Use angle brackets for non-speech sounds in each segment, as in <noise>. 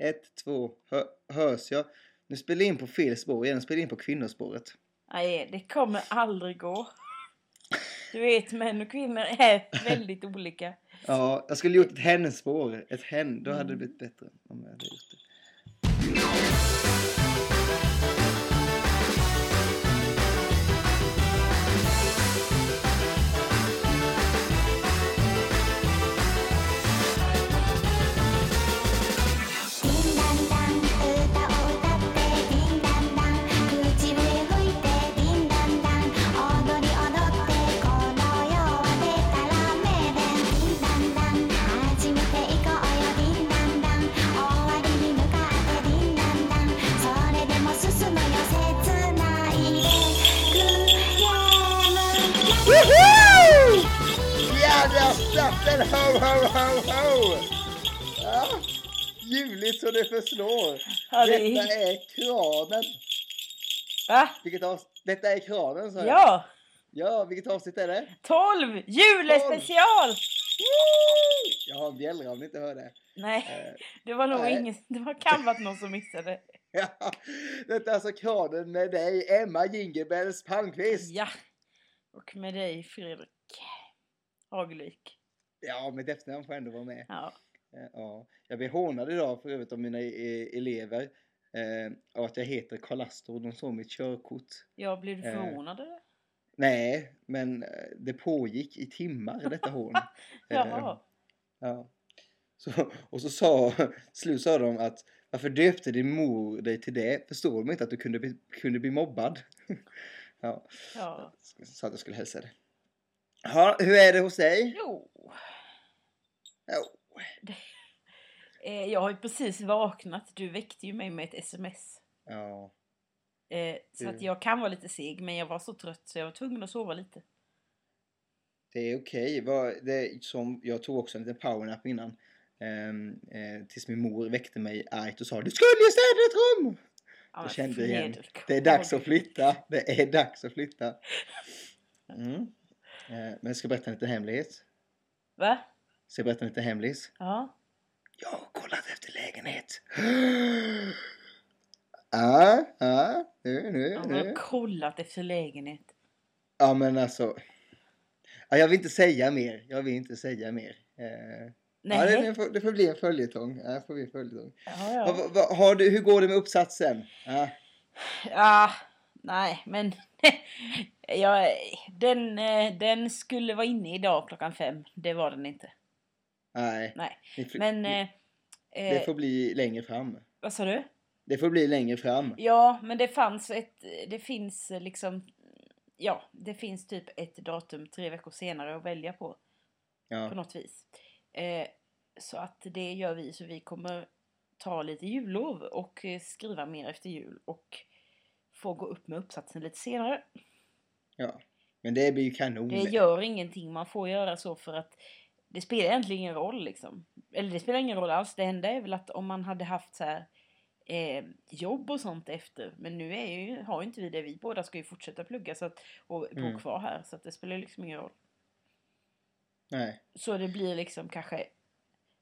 Ett, två, hö, hörs jag? Nu spelar jag in på fel spår igen, spelar in på kvinnospåret. Nej, det kommer aldrig gå. Du vet, män och kvinnor är väldigt olika. Ja, jag skulle gjort ett hen-spår. Ett hen, då hade det blivit bättre. Om jag hade gjort det.「den! Ho, ho, ho, ho! Ja, ljuvligt så det förslår. Ja, det Detta är... kranen. Va? Vilket? Detta är kranen, sa. Ja! Ja, vilket avsnitt är det? 12! Julespecial! Jag har en bjällra om ni inte hör det. Nej, Eh, det var nog ingen... Det var kan varit någon som missade. <laughs> Ja, detta är alltså kranen med dig, Emma Jingelbells Palmqvist. Ja. Och med dig Fredrik Hagelvik. Ja, mitt efternamn får ändå vara med. Ja. Eh, Ja, jag blev hånad idag för övrigt av mina eh, elever. Eh, av att jag heter Karl Astor och de såg mitt körkort. Jag blev du förvånad eller? Nej, men det pågick i timmar detta hån. <laughs> Jaha. Ja. Så, och så sa, slut sa de att varför döpte din mor dig till det? Förstår de inte att du kunde bli, kunde bli mobbad? <laughs> ja, Ja. sa att jag skulle hälsa det. Ja, hur är det hos dig? Jo. Jo. <laughs> Eh, jag har ju precis vaknat. Du väckte ju mig med ett sms. Ja, Eh, så att jag kan vara lite seg men jag var så trött så jag var tvungen att sova lite. det är okej. Det- som- Jag tog också en liten powernap innan. Ehm, eh, tills min mor väckte mig argt och sa Du skulle städa ett rum! Ja, Jag kände igen. Det är dags att flytta. Det är dags att flytta. <laughs> Mm. Eh, Men jag ska berätta en liten hemlighet. Va? Ska jag berätta en liten hemlis? Ja. Jag har kollat efter lägenhet. <gasps> Ja, ja, nu, nu, Han har nu. kollat efter lägenhet. Ja, men alltså. Ja, jag vill inte säga mer. Jag vill inte säga mer. Eh, Nej. Ja, det, det, får, det får bli en följetong. Ja, det får bli en följetong. Ja, ja. va, har du, hur går det med uppsatsen? Ja, ja. Nej, men <laughs> ja, den, eh, den skulle vara inne idag klockan fem. Det var den inte. nej. Nej, men... ni- Eh, det eh, får bli längre fram. Vad sa du? Det får bli längre fram. Ja, men det fanns ett... Det finns liksom... Ja, det finns typ ett datum tre veckor senare att välja på. På Ja, något vis. Eh, så att det gör vi. Så vi kommer ta lite jullov och skriva mer efter jul. Och få gå upp med uppsatsen lite senare. ja. Men det blir ju kanon. Det gör ingenting. Man får göra så för att det spelar egentligen ingen roll liksom. Eller det spelar ingen roll alls. Det enda är väl att om man hade haft så här eh, jobb och sånt efter. Men nu är ju, har ju inte vi det. Vi båda ska ju fortsätta plugga så att, och bo Mm. kvar här. Så att det spelar liksom ingen roll. Nej. Så det blir liksom kanske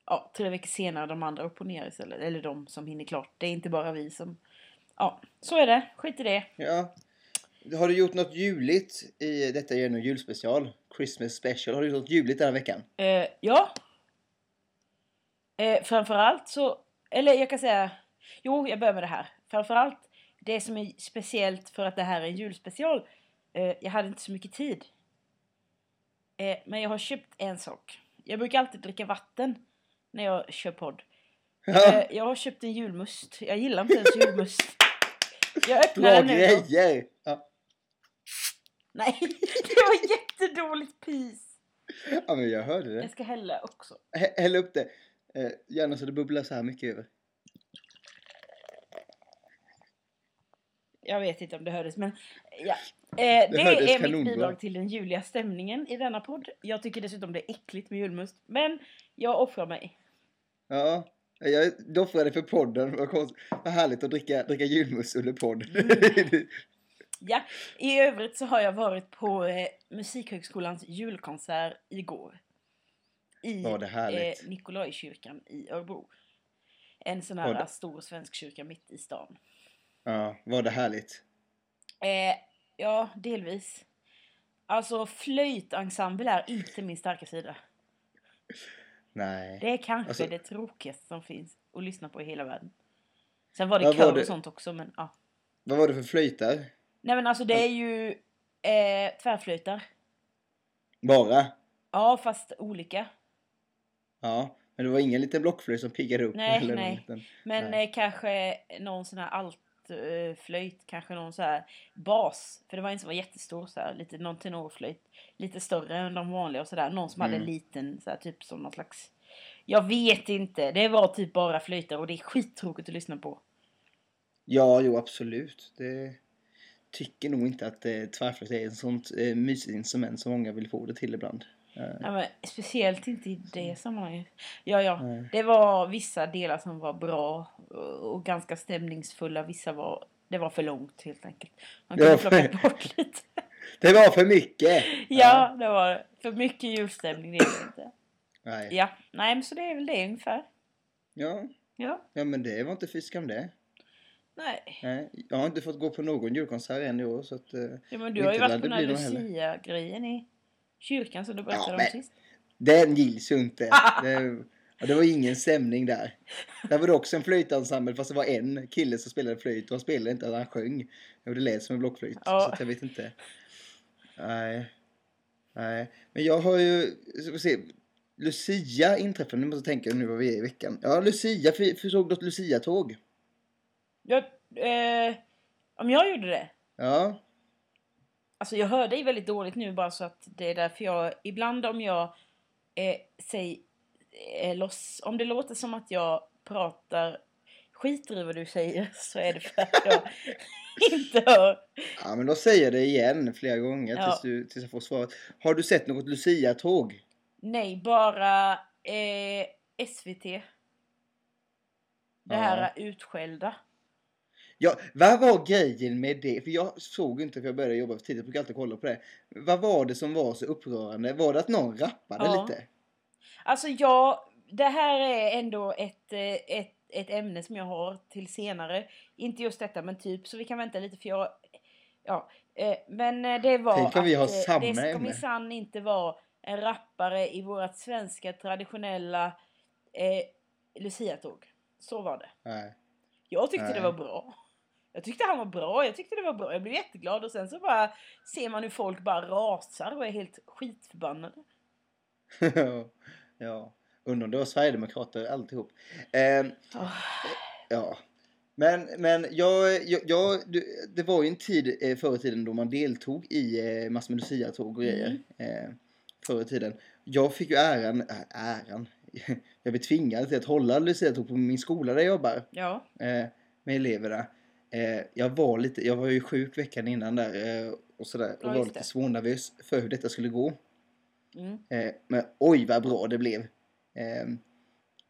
ja, tre veckor senare de andra upp och ner istället. Eller de som hinner klart. Det är inte bara vi som... Ja, så är det. Skit i det. Ja. Har du gjort något juligt i detta är julspecial? Christmas special. Har du gjort något juligt den här veckan? Eh, ja. Eh, framförallt så, eller jag kan säga, jo jag börjar med det här. Framförallt det som är speciellt för att det här är en julspecial. Eh, jag hade inte så mycket tid. Eh, men jag har köpt en sak. Jag brukar alltid dricka vatten när jag kör podd. Ja. Eh, jag har köpt en julmust. Jag gillar inte ens julmust. <laughs> Jag öppnar Bra den nu. då. grejer! Ja. Nej, <laughs> det var jättedåligt pis. ja, men jag hörde det. Jag ska hälla också. Hä- Häll upp det. Eh, gärna så det bubblar så här mycket över. Jag vet inte om det hördes men ja. Eh, det hördes är mitt kanonbra. bidrag till den juliga stämningen i denna podd. Jag tycker dessutom det är äckligt med julmust. Men jag offrar mig. Ja. Jag offrade för podden. Vad, konst... Vad härligt att dricka, dricka julmust under podd. Mm. <laughs> Ja, i övrigt så har jag varit på eh, Musikhögskolans julkonsert igår. I härligt? eh, Nikolajkyrkan i Örebro. en sån här det- stor svensk kyrka mitt i stan. Ja, var det härligt? Eh, ja, delvis. Alltså flöjtensemble är inte min starka sida. Nej. Det är kanske Alltså- det tråkigaste som finns att lyssna på i hela världen. Sen var det kör och sånt också men ja. Vad var det för flöjtar? Nej men alltså det är ju eh, tvärflöjtar. Bara? Ja fast olika. Ja. Men det var ingen liten blockflöjt som piggade upp? Nej, eller nej. Liten... Men Nej. eh, kanske någon sån här altflöjt, kanske någon så här bas. För det var en som var jättestor så här, lite någon tenorflöjt. Lite större än de vanliga och sådär. Någon som hade en Mm. liten så här, typ som någon slags. Jag vet inte. Det var typ bara flöjtar och det är skittråkigt att lyssna på. Ja, jo absolut. Det tycker nog inte att eh, tvärflöjt är ett sånt eh, mysigt instrument som många vill få det till ibland. Ja, men speciellt inte i det sammanhanget. Ja, ja. Nej. Det var vissa delar som var bra och ganska stämningsfulla. Vissa var... Det var för långt helt enkelt. Man kunde plocka för- bort <laughs> lite. Det var för mycket! Ja, det var. För mycket julstämning, det är det inte. Nej. Ja, nej men så det är väl det ungefär. Ja. Ja, ja, men det var inte fy skam det. nej. Nej. Jag har inte fått gå på någon julkonsert än i år så att... Eh, Ja, men du har ju varit på den här. Lucia-grejen i kyrkan som du berättade Ja, om sist. Den gills ju inte. <laughs> Det, ja, det var ingen stämning där. Där var det också en flöjtensemble fast det var en kille som spelade flöjt och han spelade inte, han sjöng. Och det lät som en blockflöjt. Ja. Så jag vet inte. Nej. Nej. Men jag har ju, ska se. Lucia inträffade, nu måste jag tänka nu vad vi är i veckan. Ja, Lucia, för, såg du ett Lucia-tåg? Jag, eh, om jag gjorde det? Ja. Alltså jag hör dig väldigt dåligt nu bara så att det är därför jag ibland om jag eh, säger eh, loss, om det låter som att jag pratar skiter i vad du säger <laughs> så är det för att jag <laughs> inte hör. Ja, men då säger jag det igen flera gånger Ja. tills, du, tills jag får svaret. Har du sett något Lucia-tåg? Nej, bara eh, SVT. Det Ja. här utskällda. Ja, vad var grejen med det? För jag såg inte för jag började jobba för tidigt, jag brukar alltid kolla på det. Vad var det som var så upprörande? Var det att någon rappade Ja. lite? Alltså ja, det här är ändå ett, eh, ett, ett ämne som jag har till senare. Inte just detta men typ, så vi kan vänta lite för jag... Ja, eh, men eh, det var Tänk om vi har att, samma det ska minsann inte vara en rappare i vårt svenska traditionella eh, Lucia-tåg. Så var det. Nej. Jag tyckte det Nej. var bra. Jag tyckte han var bra, jag tyckte det var bra. Jag blev jätteglad och sen så bara ser man hur folk bara rasar och är helt skitförbannade. <laughs> ja, undrar var Sverigedemokrater alltihop. Ehm, Åh. ja. Men, men jag, jag, jag, det var ju en tid eh, förr i tiden då man deltog i eh, massor med Lucia-tåg och grejer. Eh, förr i tiden. Jag fick ju äran, äh, äran, <laughs> jag blev tvingad till att hålla Lucia-tåg på min skola där jag jobbar. Ja. eh, med eleverna. Eh, jag var lite, jag var ju sjuk veckan innan där eh, och sådär och var lite det. smånervös för hur detta skulle gå. Mm. Eh, men oj vad bra det blev. Eh,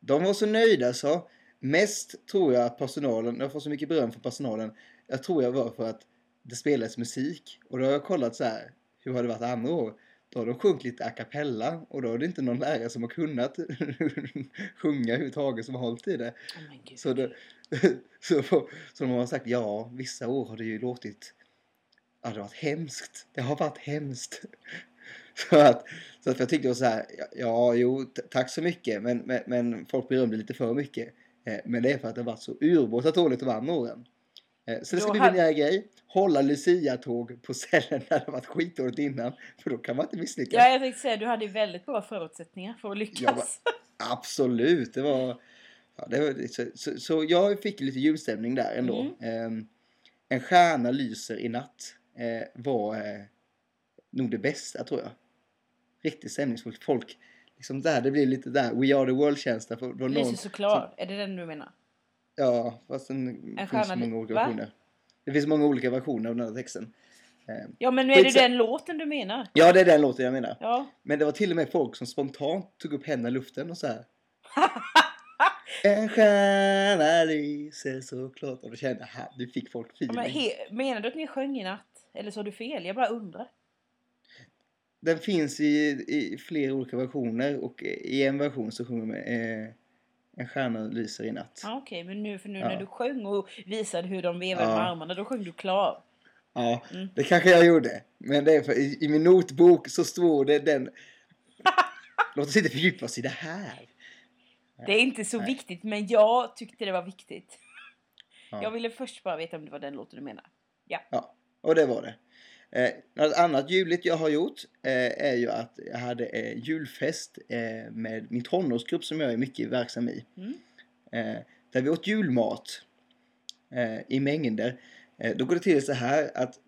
de var så nöjda så. Mest tror jag att personalen, jag får så mycket beröm från personalen. Jag tror jag var för att det spelades musik och då har jag kollat så här. Hur har det varit andra år? Då har de sjungit lite a cappella och då är det inte någon lärare som har kunnat <laughs> sjunga överhuvudtaget som har hållit i det. Oh. Så, <laughs> så, så de har sagt ja, vissa år har det ju låtit, ja det har varit hemskt. Det har varit hemskt. <laughs> Så att, så att jag tyckte så här, ja, ja jo tack så mycket men, men, men folk berömde lite för mycket. Eh, men det är för att det har varit så urbåtat dåligt de andra åren. Eh, så det ska bli min nya grej. Hålla Lucia-tåg på ställen där <laughs> det har varit skitdåligt innan. För då kan man inte misslyckas. Ja, jag tänkte säga du hade väldigt bra förutsättningar för att lyckas. Absolut, det var... Ja, det var så, så, så jag fick lite julstämning där ändå. Mm. Ehm, en stjärna lyser i natt eh, var eh, nog det bästa tror jag. Riktigt stämningsfullt. Folk, liksom där, det blir lite där We are the world-känsla. Lyser såklart. Är det den du menar? Ja, fast den finns stjärna många olika va? versioner. Det finns många olika versioner av den här texten. Ehm, Ja, men nu är det Skitsa- den låten du menar. ja, det är den låten jag menar. Ja. Men det var till och med folk som spontant tog upp händerna i luften och så här. <laughs> En stjärna lyser såklart. Och då kände jag, här, du fick folk men feeling. he- menar du att ni sjöng i natt? Eller sa du fel? Jag bara undrar. Den finns i, i flera olika versioner och i en version så sjunger man eh, En stjärna lyser i natt. Ja, Okej, men nu, för nu Ja. när du sjöng och visade hur de vevade Ja. med armarna, då sjöng du klar. Ja, Mm. det kanske jag gjorde. Men det är för, i, i min notbok så står det den... <laughs> Låt oss inte fördjupa oss i det här. Det är inte så Nej. viktigt, men jag tyckte det var viktigt. Ja. Jag ville först bara veta om det var den låten du menar. Ja, och det var det. Eh, något annat juligt jag har gjort eh, är ju att jag hade eh, julfest eh, med min tonårsgrupp som jag är mycket verksam i. Mm. Eh, där vi åt julmat eh, i mängder. Eh, då går det till så här att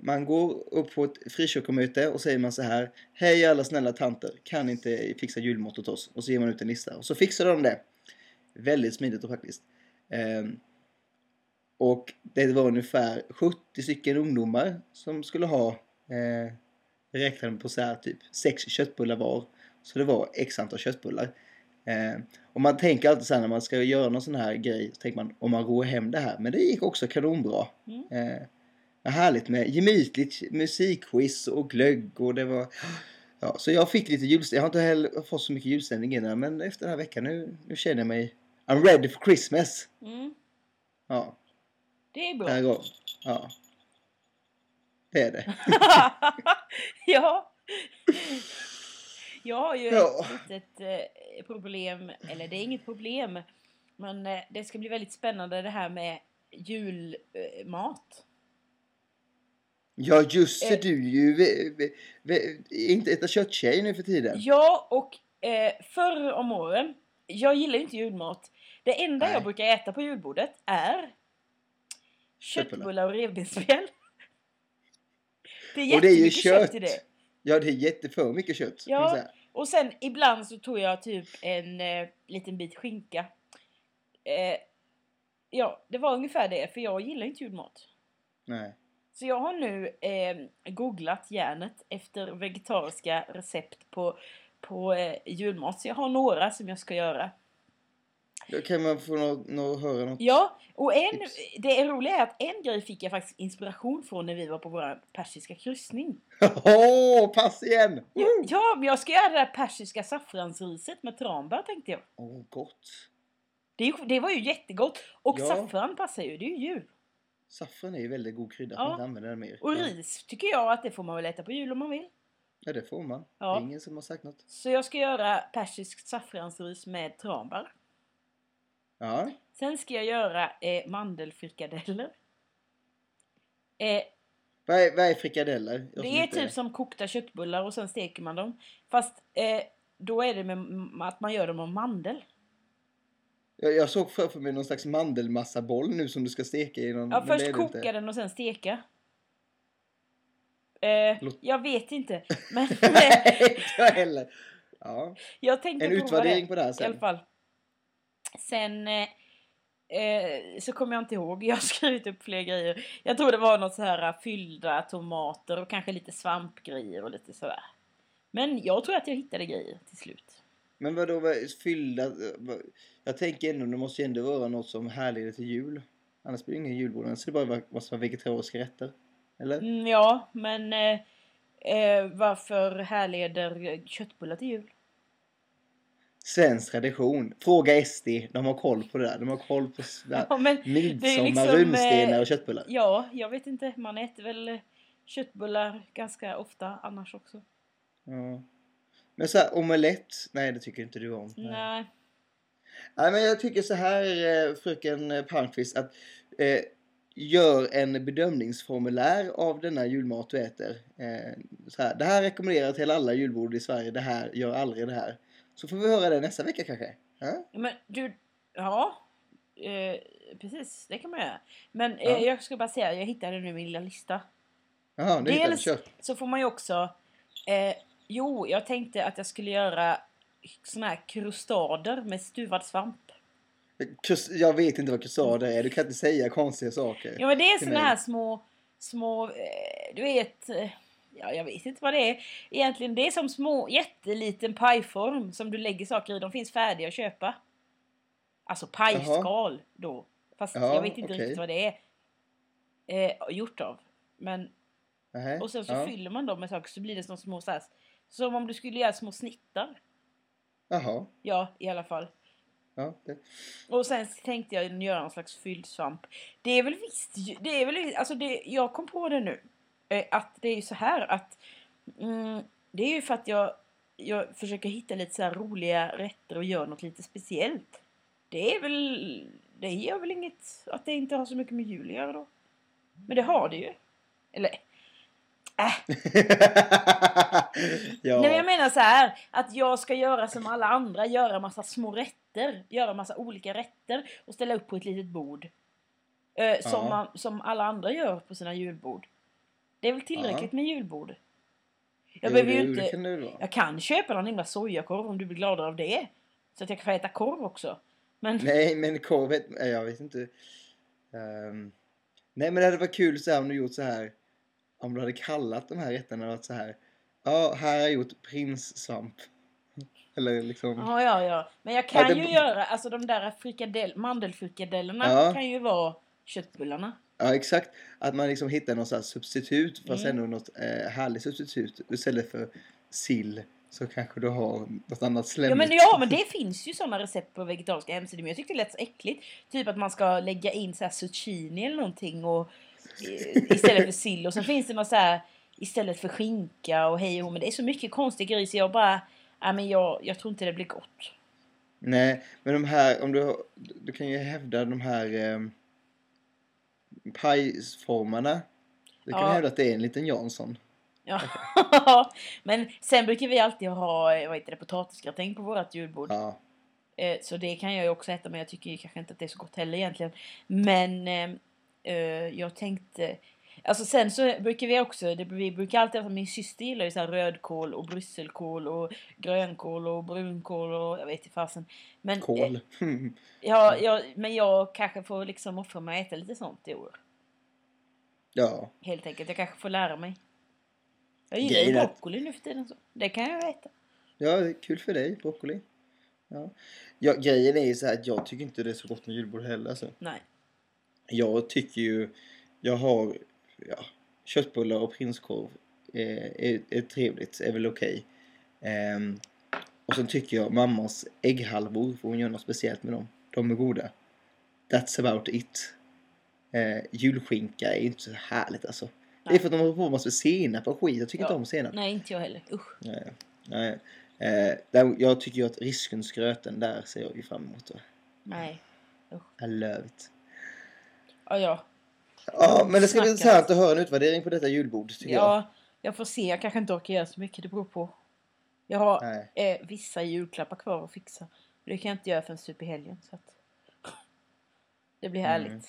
man går upp på ett frikyrkomöte och säger man så här. Hej alla snälla tanter, kan inte fixa julmat åt oss? Och så ger man ut en lista och så fixar de det. Väldigt smidigt och praktiskt. Ehm, och det var ungefär 70 stycken ungdomar som skulle ha, eh, räknade på så här typ, sex köttbullar var. Så det var x antal köttbullar. Eh, och man tänker alltid så här när man ska göra någon sån här grej, så tänker man om man rår hem det här. Men det gick också kanonbra. Mm. Eh, härligt med gemytligt musikquiz och glögg och det var... Ja, så jag fick lite julstämning. Jag har inte heller fått så mycket julstämning innan men efter den här veckan nu, nu känner jag mig... I'm ready for Christmas! Mm. Ja, Det är det bra. här går. Ja. Det är det. <laughs> ja. <laughs> Jag har ju Ja. ett litet eh, problem, eller det är inget problem. Men eh, det ska bli väldigt spännande det här med julmat. Ja just det, Eh. du är ju inte äta kötttjej nu för tiden. Ja, och eh, förr om åren, jag gillar inte julmat. Det enda Nej. jag brukar äta på julbordet är köttbullar och revbensspjäll. <laughs> Det är Och det är ju jättemycket kött. kött. i det. Ja det är jätteför mycket kött. Ja. Och sen ibland så tog jag typ en eh, liten bit skinka. Eh, ja, det var ungefär det, för jag gillar inte julmat. Nej. Så jag har nu eh, googlat järnet efter vegetariska recept på, på eh, julmat. Så jag har några som jag ska göra. Då kan man få nå, nå, höra något. Ja, och en, Tips. det är roliga är att en grej fick jag faktiskt inspiration från när vi var på vår persiska kryssning. <laughs> Åh, pass igen! Ja, ja, men jag ska göra det där persiska saffransriset med tranbär tänkte jag. Åh, gott. Det, det var ju jättegott. Och Ja. saffran passar ju, det är ju jul. Saffran är ju väldigt god krydda. Ja. Man använder den mer. Och ris tycker jag att det får man väl äta på jul om man vill. ja, det får man. Ja. Det är ingen som har sagt något. Så jag ska göra persiskt saffransris med tranbär. Ja. Sen ska jag göra eh, mandelfrikadeller. Eh, Vad är, vad är frikadeller? Jag det är inte- typ som kokta köttbullar och sen steker man dem. Fast eh, då är det med att man gör dem av mandel. Jag, jag såg framför mig någon slags mandelmassaboll nu som du ska steka i någon... Ja, först det det koka inte. den och sen steka. Eh, jag vet inte. <laughs> Men Nej, jag heller. Ja. jag tänkte En utvärdering på det här I sen. alla fall. Sen eh, eh, så kommer jag inte ihåg. Jag har skrivit upp fler grejer. Jag tror det var något så här eh, fyllda tomater och kanske lite svampgrejer och lite sådär. Men jag tror att jag hittade grejer till slut. Men vadå, vad, fyllda... vad- Jag tänker ändå, det måste ju ändå vara något som härleder till jul. Annars blir det ingen julbord. Annars är det bara är vegetariska rätter. Eller? Mm, ja, men eh, eh, varför härleder köttbullar till jul? Svensk tradition. Fråga SD. De har koll på det där. De har koll på Ja, midsommar, liksom, runstenar eh, och köttbullar. Ja, jag vet inte. Man äter väl eh, köttbullar ganska ofta annars också. Ja. Men så här, omelett? Nej, det tycker inte du om. Nej. Nej, men jag tycker så här, eh, fröken eh, Palmqvist, att eh, gör en bedömningsformulär av denna julmat du äter. Eh, så här, det här rekommenderar till alla julbord i Sverige, det här gör aldrig det här. Så får vi höra det nästa vecka kanske. Ja? Men du, ja. Eh, precis, det kan man göra. Men eh, Ja. jag ska bara säga, jag hittade nu min lilla lista. Jaha, du. Dels så får man ju också... Jo, jag tänkte att jag skulle göra såna här krustader med stuvad svamp. Jag vet inte vad kusader är, du kan inte säga konstiga saker. Ja men det är såna mig. här små, små, eh, du vet, eh, ja jag vet inte vad det är. Egentligen det är som små, jätteliten pajform som du lägger saker i. De finns färdiga att köpa. Alltså pajskal då. Fast Ja, jag vet inte okej. riktigt vad det är eh, gjort av. Men, Nähä, och sen så fyller man dem med saker så blir det som små så här, som om du skulle göra små snittar. Jaha. Ja, i alla fall. Ja, det. Och sen tänkte jag göra en slags fyldsvamp. Det är väl visst, det är väl, alltså det, jag kom på det nu. eh, Att det är ju så här att mm, det är ju för att jag, jag försöker hitta lite så här roliga rätter och gör något lite speciellt. Det är väl, det gör väl inget att det inte har så mycket med jul att göra då. Men det har det ju. Eller, äh, <laughs> ja. Nej men jag menar så här att jag ska göra som alla andra, göra massa små rätter, göra massa olika rätter och ställa upp på ett litet bord. Eh, som, Ja. man, som alla andra gör på sina julbord. Det är väl tillräckligt med julbord? Jag Jo, behöver ju inte... kan. Jag kan köpa någon himla sojakorv om du blir gladare av det. Så att jag kan få äta korv också. Men Nej, men korv jag vet inte. Ehm, nej, men det hade varit kul så här om du gjort så här. Om du hade kallat de här rätterna varit så här. Ja, här har jag gjort prinssvamp. Eller liksom. ja, ja, ja. Men jag kan Ja, det- ju göra, alltså de där frikadell, mandelfrikadellerna Ja. kan ju vara köttbullarna. Ja, exakt. Att man liksom hittar något så substitut. Fast Mm. ändå något eh, härligt substitut. Istället för sill. Så kanske du har något annat slemmigt. Ja men, ja men det finns ju sådana recept på vegetariska hemsidor men jag tyckte det lät så äckligt. Typ att man ska lägga in så här zucchini eller någonting och, istället för sill och sen finns det här istället för skinka och hej och men det är så mycket konstiga grejer så jag bara, ja men jag, jag tror inte det blir gott. Nej, men de här, om du, du kan ju hävda de här eh, pajsformarna. Du kan Ja. hävda att det är en liten Jansson. Ja. <laughs> men sen brukar vi alltid ha eh, vad heter det, potatisgratäng på vårt julbord. Ja. Eh, Så det kan jag ju också äta men jag tycker ju kanske inte att det är så gott heller egentligen. Men eh, eh, jag tänkte... Alltså sen så brukar vi också, det, vi brukar alltid, alltså min syster gillar ju så här rödkål och brysselkål och grönkål och brunkål och jag vet inte fasen. Men, eh, Kål. <laughs> ja, ja, men jag kanske får liksom offra mig och äta lite sånt i år. ja. Helt enkelt, jag kanske får lära mig. Jag gillar ju broccoli nu för tiden så. Det kan jag äta. Ja, kul för dig, broccoli. Ja. ja, grejen är ju så här att jag tycker inte det är så gott med julbord heller. Alltså. Nej. Jag tycker ju, jag har ja, köttbullar och prinskorv eh, är, är trevligt, är väl okej. Ehm, och sen tycker jag mammas ägghalvor, får hon göra något speciellt med dem. De är goda. That's about it. Eh, julskinka är inte så härligt alltså. Det är Nej. för att de har på massor med senap och skit. Jag tycker Ja. inte om senap. Nej, inte jag heller. Usch. Nej. Nej. Eh, där, jag tycker ju att riskensgröten, där ser jag ju fram emot. Nej. I love it. Ja, ja. Ja, men det ska bli intressant att höra en utvärdering på detta julbord, tycker jag. Ja, jag får se. Jag kanske inte orkar göra så mycket. Det beror på. Jag har eh, vissa julklappar kvar att fixa. Det kan jag inte göra förrän typ i helgen. Så att... <laughs> Det blir härligt. Mm.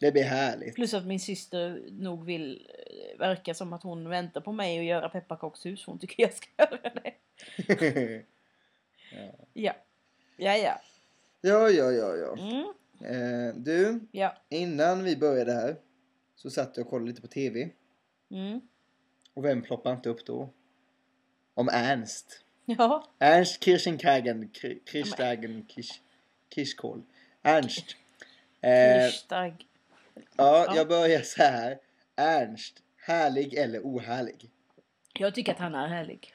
Det blir härligt. Plus att min syster nog vill eh, verka som att hon väntar på mig att göra pepparkakshus. Hon tycker jag ska <laughs> göra det. <laughs> Ja. Ja, ja. ja, ja, ja, ja. Mm. Eh, du, Ja. innan vi började här så satt jag och kollade lite på TV. Mm. Och vem ploppar inte upp då? Om Ernst. Ja. Ernst Kirchenkagen, Kri- Kirchtagen, Kirch, Kirchkohl. Ernst. Eh, Kirstag. ja, Ja. jag börjar så här. Ernst, härlig eller ohärlig? Jag tycker att han är härlig.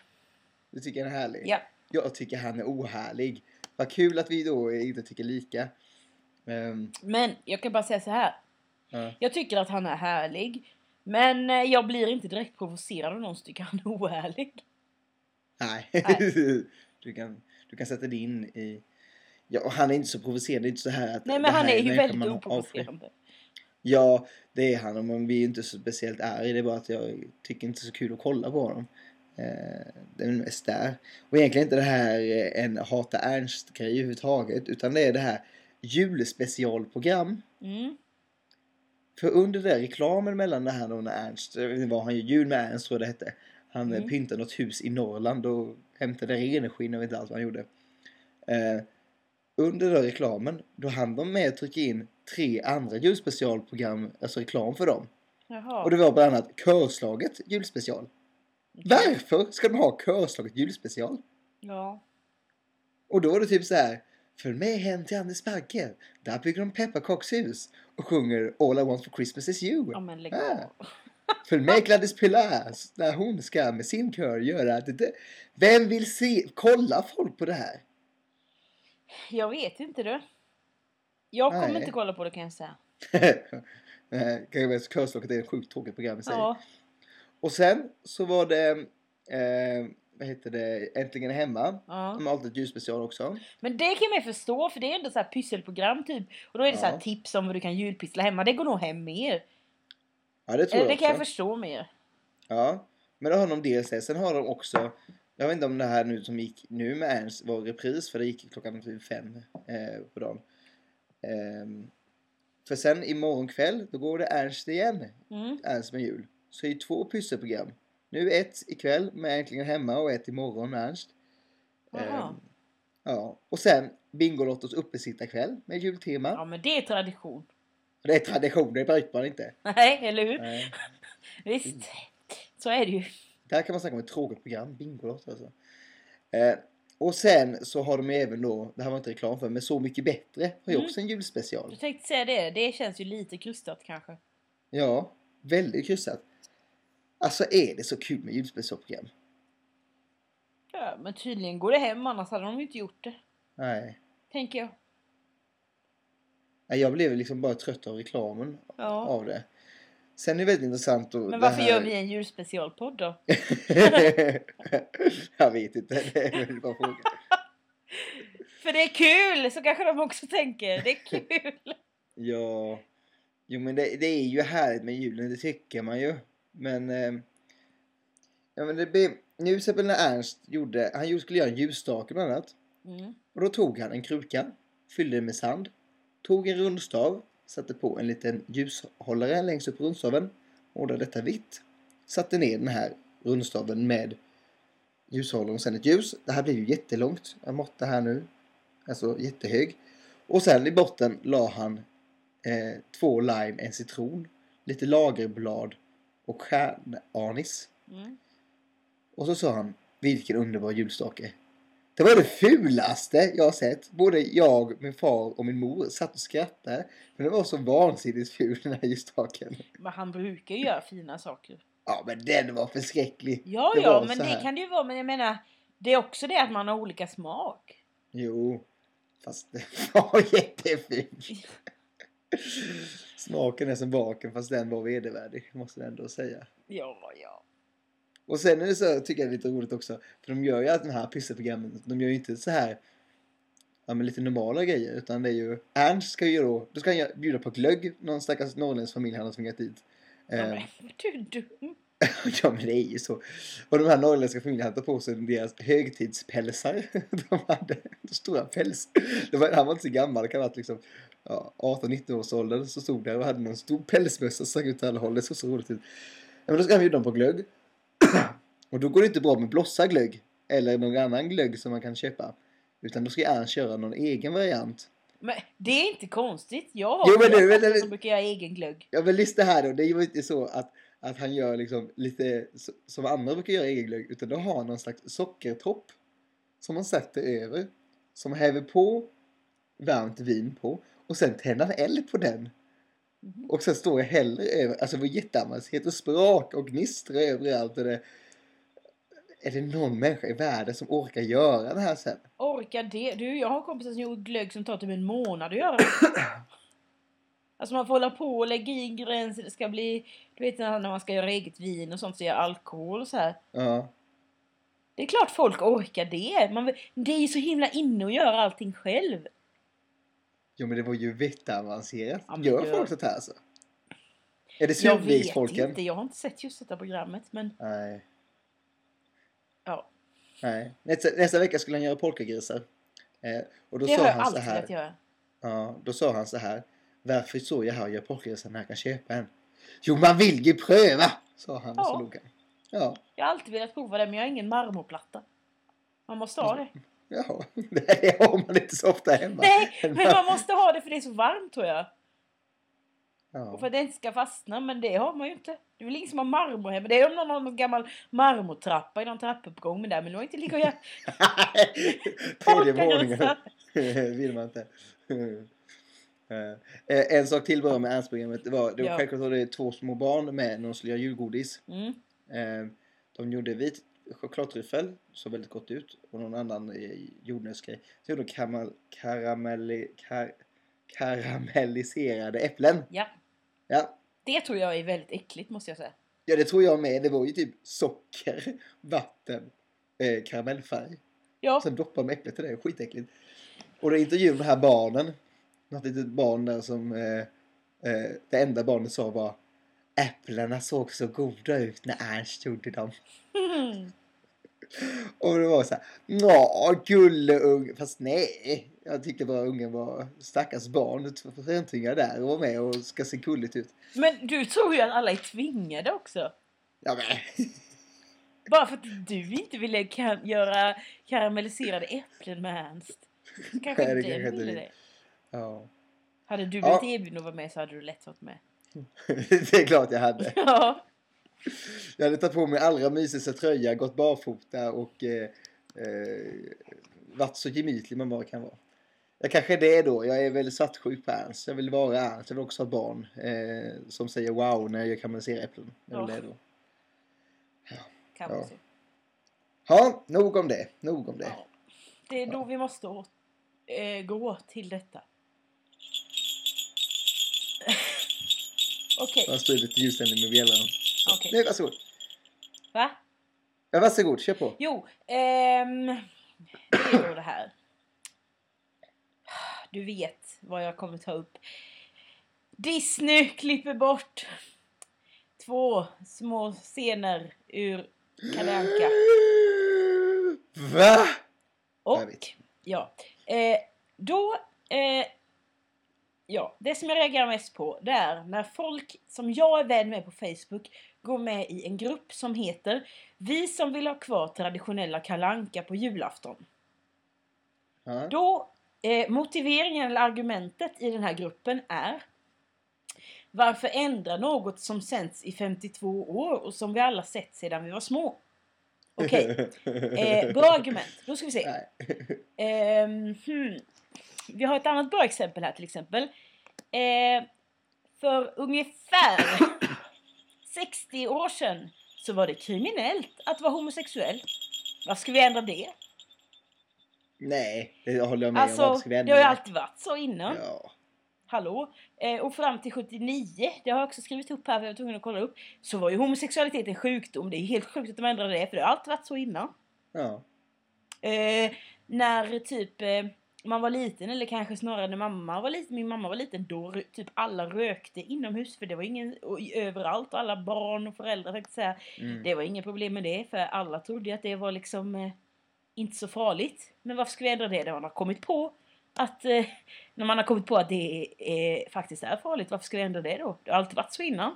Du tycker han är härlig? Ja. Jag tycker han är ohärlig. Vad kul att vi då inte tycker lika. Ehm, Men jag kan bara säga så här. ja. Jag tycker att han är härlig. Men eh, jag blir inte direkt provocerad av någon som tycker han är ohärlig. Nej. Nej. <laughs> du, kan, du kan sätta dig in i... Ja, och han är inte så provocerande. Det är inte så här att Nej men han är ju väldigt oprovocerande. Ja, det är han. Men vi är inte så speciellt arga. Det är bara att jag tycker inte så kul att kolla på honom. Eh, det är mest där. Och egentligen inte det här eh, en hata Ernst-grej överhuvudtaget. Utan det är det här julspecialprogram. Mm. För under den reklamen mellan det här då när Ernst, jag vet inte vad han gör, Jul med Ernst tror jag det hette. Han Mm. pyntade något hus i Norrland och hämtade renskinn, jag vet inte allt vad han gjorde. Eh, under den reklamen, då hann de med att trycka in tre andra julspecialprogram, alltså reklam för dem. Jaha. Och det var bland annat Körslaget julspecial. Varför ska de ha Körslaget julspecial? Ja. Och då var det typ så här. Följ med hem till Anders Bagge. Där bygger de pepparkakshus och sjunger All I want for Christmas is you. Ja men lägg Ah. <laughs> Följ med Gladys Pilar när hon ska med sin kör göra det. det. Vem vill se, kolla folk på det här? Jag vet inte du. Jag kommer Nej. inte kolla på det kan jag säga. <laughs> Körslocket är ett sjukt tråkigt program i sig. Ja. Och sen så var det, eh, vad heter det, Äntligen hemma. ja. De har alltid ett julspecial också. Men det kan man ju förstå för det är ändå så här pysselprogram typ. Och då är det så här Ja. tips om hur du kan julpyssla hemma. Det går nog hem mer. Ja, det tror Eller det jag kan jag också. förstå mer. Ja, men då har de dels det. Sen har de också, jag vet inte om det här nu som gick nu med Ernst var repris för det gick klockan typ fem eh, på dagen. Ehm, för sen imorgon kväll då går det Ernst igen. Mm. Ernst med jul. Så det är två pysselprogram. Nu ett ikväll med Äntligen Hemma och ett imorgon med Ernst. Ehm, ja, och sen Bingolottos uppesittarkväll med jultema. Ja men det är tradition. Det är tradition, det bryter man inte. Nej, eller hur? Nej. <laughs> Visst. Så är det ju. Där kan man snacka om ett tråkigt program, Bingolotto alltså. Eh, och sen så har de även då, det här var inte reklam för, men Så mycket bättre har ju Mm. också en julspecial. Jag tänkte säga det. Det känns ju lite krystat kanske. Ja, väldigt kryssat. Alltså är det så kul med julspecialprogram? Ja, men tydligen går det hem annars hade de ju inte gjort det. Nej. Tänker jag. Nej, Jag blev liksom bara trött av reklamen Ja. av det. Sen är det väldigt intressant att Men varför gör vi en julspecialpodd då? <laughs> jag vet inte, det är väldigt bra fråga. <laughs> För det är kul! Så kanske de också tänker. Det är kul! Ja, jo men det, det är ju härligt med julen, det tycker man ju. Men, eh, ja men det blir, nu exempel när Ernst gjorde, han skulle göra en ljusstake bland annat. Mm. Och då tog han en kruka, fyllde den med sand, tog en rundstav, satte på en liten ljushållare längst upp på rundstaven, målade detta vitt, satte ner den här rundstaven med ljushållaren och sen ett ljus. Det här blir ju jättelångt, jag måttar här nu, alltså jättehög. Och sen i botten la han eh, två lime, en citron, lite lagerblad och stjärnanis. Mm. Och så sa han, vilken underbar julstake. Det var det fulaste jag har sett. Både jag, min far och min mor satt och skrattade. Men det var så vansinnigt ful den här ljusstaken. Men han brukar ju göra fina saker. Ja men den var förskräcklig. Ja, Det ja, men det kan det ju vara. Men jag menar, det är också det att man har olika smak. Jo, fast det <laughs> var jätteful. <laughs> Smaken är som baken fast den var vedervärdig, måste jag ändå säga. Ja, ja. Och sen är det så, tycker jag det är lite roligt också, för de gör ju allt de här pysselprogrammen, de gör ju inte så här ja, men lite normala grejer, utan det är ju, Ernst ska ju då, då ska han bjuda på glögg, någon stackars norrländsk familj han har tvingat dit. ja Eh, men, du är dum. <laughs> ja men det är ju så. Och de här norrländska familjerna hade på sig deras högtidspälsar. <laughs> De hade stora päls. Var, han var inte så gammal, det kan ha varit liksom ja, 18-19 års ålder så stod där och hade någon stor pälsmössa som stack ut åt alla håll. Det såg så roligt ut. Ja, men då ska han bjuda dem på glögg. <clears throat> och då går det inte bra med blossa glögg. Eller någon annan glögg som man kan köpa. Utan då ska Ernst köra någon egen variant. Men det är inte konstigt. Jag har Jo, men men- som brukar göra egen glögg. Ja men lyssna här då, det är ju inte så att, att han gör liksom lite som andra brukar göra egen glögg. Utan då har han någon slags sockertopp. Som man sätter över. Som häver på varmt vin på. Och sen tänder han eld på den. Mhm. Och sen står jag häller över. Alltså det var jätteavancerat och sprak och gnistra överallt. Och det, är det någon människa i världen som orkar göra det här sen? Orkar det? Du, jag har kompisar som gjort glögg som tar typ en månad att göra. <clears throat> Alltså man får hålla på och lägga i ingredienser. Det ska bli... Du vet när man ska göra eget vin och sånt så gör alkohol och så här. Ja. Det är klart folk orkar det. Man, det är ju så himla inne att göra allting själv. Jo men det var ju jätteavancerat. Ja, Gör folk sånt här alltså? Är det Jag vet inte. Jag har inte sett just detta programmet. Men Nej. ja, Nej. Nästa, nästa vecka skulle han göra polkagrisar. Eh, och då det sa har jag han så alltid velat göra. Ja, då sa han så här. Varför står jag här och gör polkagrisar när jag kan köpa en? Jo, man vill ju pröva! Sa han och så log han. Ja, Jag har alltid velat prova det men jag har ingen marmorplatta. Man måste ha det. ja. <laughs> Det har man inte så ofta hemma. Nej, men man måste ha det för det är så varmt tror jag. Och Ja. för att det inte ska fastna, men det har man ju inte. Det är väl ingen som har marmor hemma. Det är om någon har någon gammal marmortrappa i någon trappuppgång där, men du har inte ligga och göra <laughs> Tredje våningen <laughs> vill man inte. Eh, en sak till bara med Ernst-programmet. Det var, det var Ja. självklart var det två små barn med när de skulle göra julgodis. Mm. Eh, de gjorde vit chokladtryffel. Såg väldigt gott ut. Och någon annan eh, jordnötsgrej. Så gjorde de karamell, karamelli, kar, karamelliserade äpplen. Ja. Ja. Det tror jag är väldigt äckligt måste jag säga. ja, det tror jag med. Det var ju typ socker, vatten, eh, karamellfärg. Ja. Sen doppade de äpplet i det. Skitäckligt. Och då intervjuade de här barnen. Något litet barn där som... Eh, eh, det enda barnet sa var Äpplena såg så goda ut när Ernst gjorde dem. <laughs> Och det var så här, ja gulleung. Fast nej, jag tyckte bara ungen var stackars barn. Framtvingad där och var med och ska se gulligt ut. Men du tror ju att alla är tvingade också. Ja men. <laughs> Bara för att du inte ville kan göra karamelliserade äpplen med Ernst. Kanske Nej, det kanske inte ville vi- det. Ja. Hade du Ja. blivit erbjuden att vara med så hade du lätt varit med. <laughs> det är klart jag hade. <laughs> Ja. Jag hade tagit på mig allra mysigaste tröja, gått barfota och eh, eh, varit så gemytlig man bara kan vara. Jag kanske är det då. Jag är väldigt svartsjuk på Ernst. Jag vill vara Ernst. Jag vill också ha barn eh, som säger wow när jag karamelliserar äpplen. Jag vill Ja. det då. Ja. så. Ja, nog om det. Nog om det. Ja. Det är då vi måste å- eh, gå till detta. Okej, Jag står lite ljussändning med bjällran. okej. Nej, varsågod. Va? Ja, varsågod, kör på. Jo, ehm, det är då det här. Du vet vad jag kommer ta upp. Disney klipper bort två små scener ur Kalle Anka. Va? Och, ja. Eh, då, eh, ja, det som jag reagerar mest på det är när folk som jag är vän med på Facebook går med i en grupp som heter Vi som vill ha kvar traditionella kalanka på julafton. Ja. Då, eh, motiveringen eller argumentet i den här gruppen är Varför ändra något som sänds i 52 år och som vi alla sett sedan vi var små? Okej, <laughs> eh, bra argument. Då ska vi se. Ehm, hmm. Vi har ett annat bra exempel här till exempel. Eh, för ungefär <coughs> 60 år sedan så var det kriminellt att vara homosexuell. Vad ska vi ändra det? Nej, det håller jag med om. Alltså, ska vi det har ju alltid varit så innan. Ja. Hallå? Eh, och fram till 79, det har jag också skrivit upp här för jag var tvungen att kolla upp, så var ju homosexualitet en sjukdom. Det är helt sjukt att de ändrade det, för det har alltid varit så innan. Ja. Eh, när typ eh, man var liten, eller kanske snarare när mamma var liten, min mamma var liten, då typ alla rökte inomhus för det var ingen, och överallt, och alla barn och föräldrar tänkte säga, Mm. det var inget problem med det, för alla trodde ju att det var liksom eh, inte så farligt. Men varför ska vi ändra det när man har kommit på att, eh, när man har kommit på att det eh, faktiskt är farligt, varför ska vi ändra det då? Det har alltid varit så innan.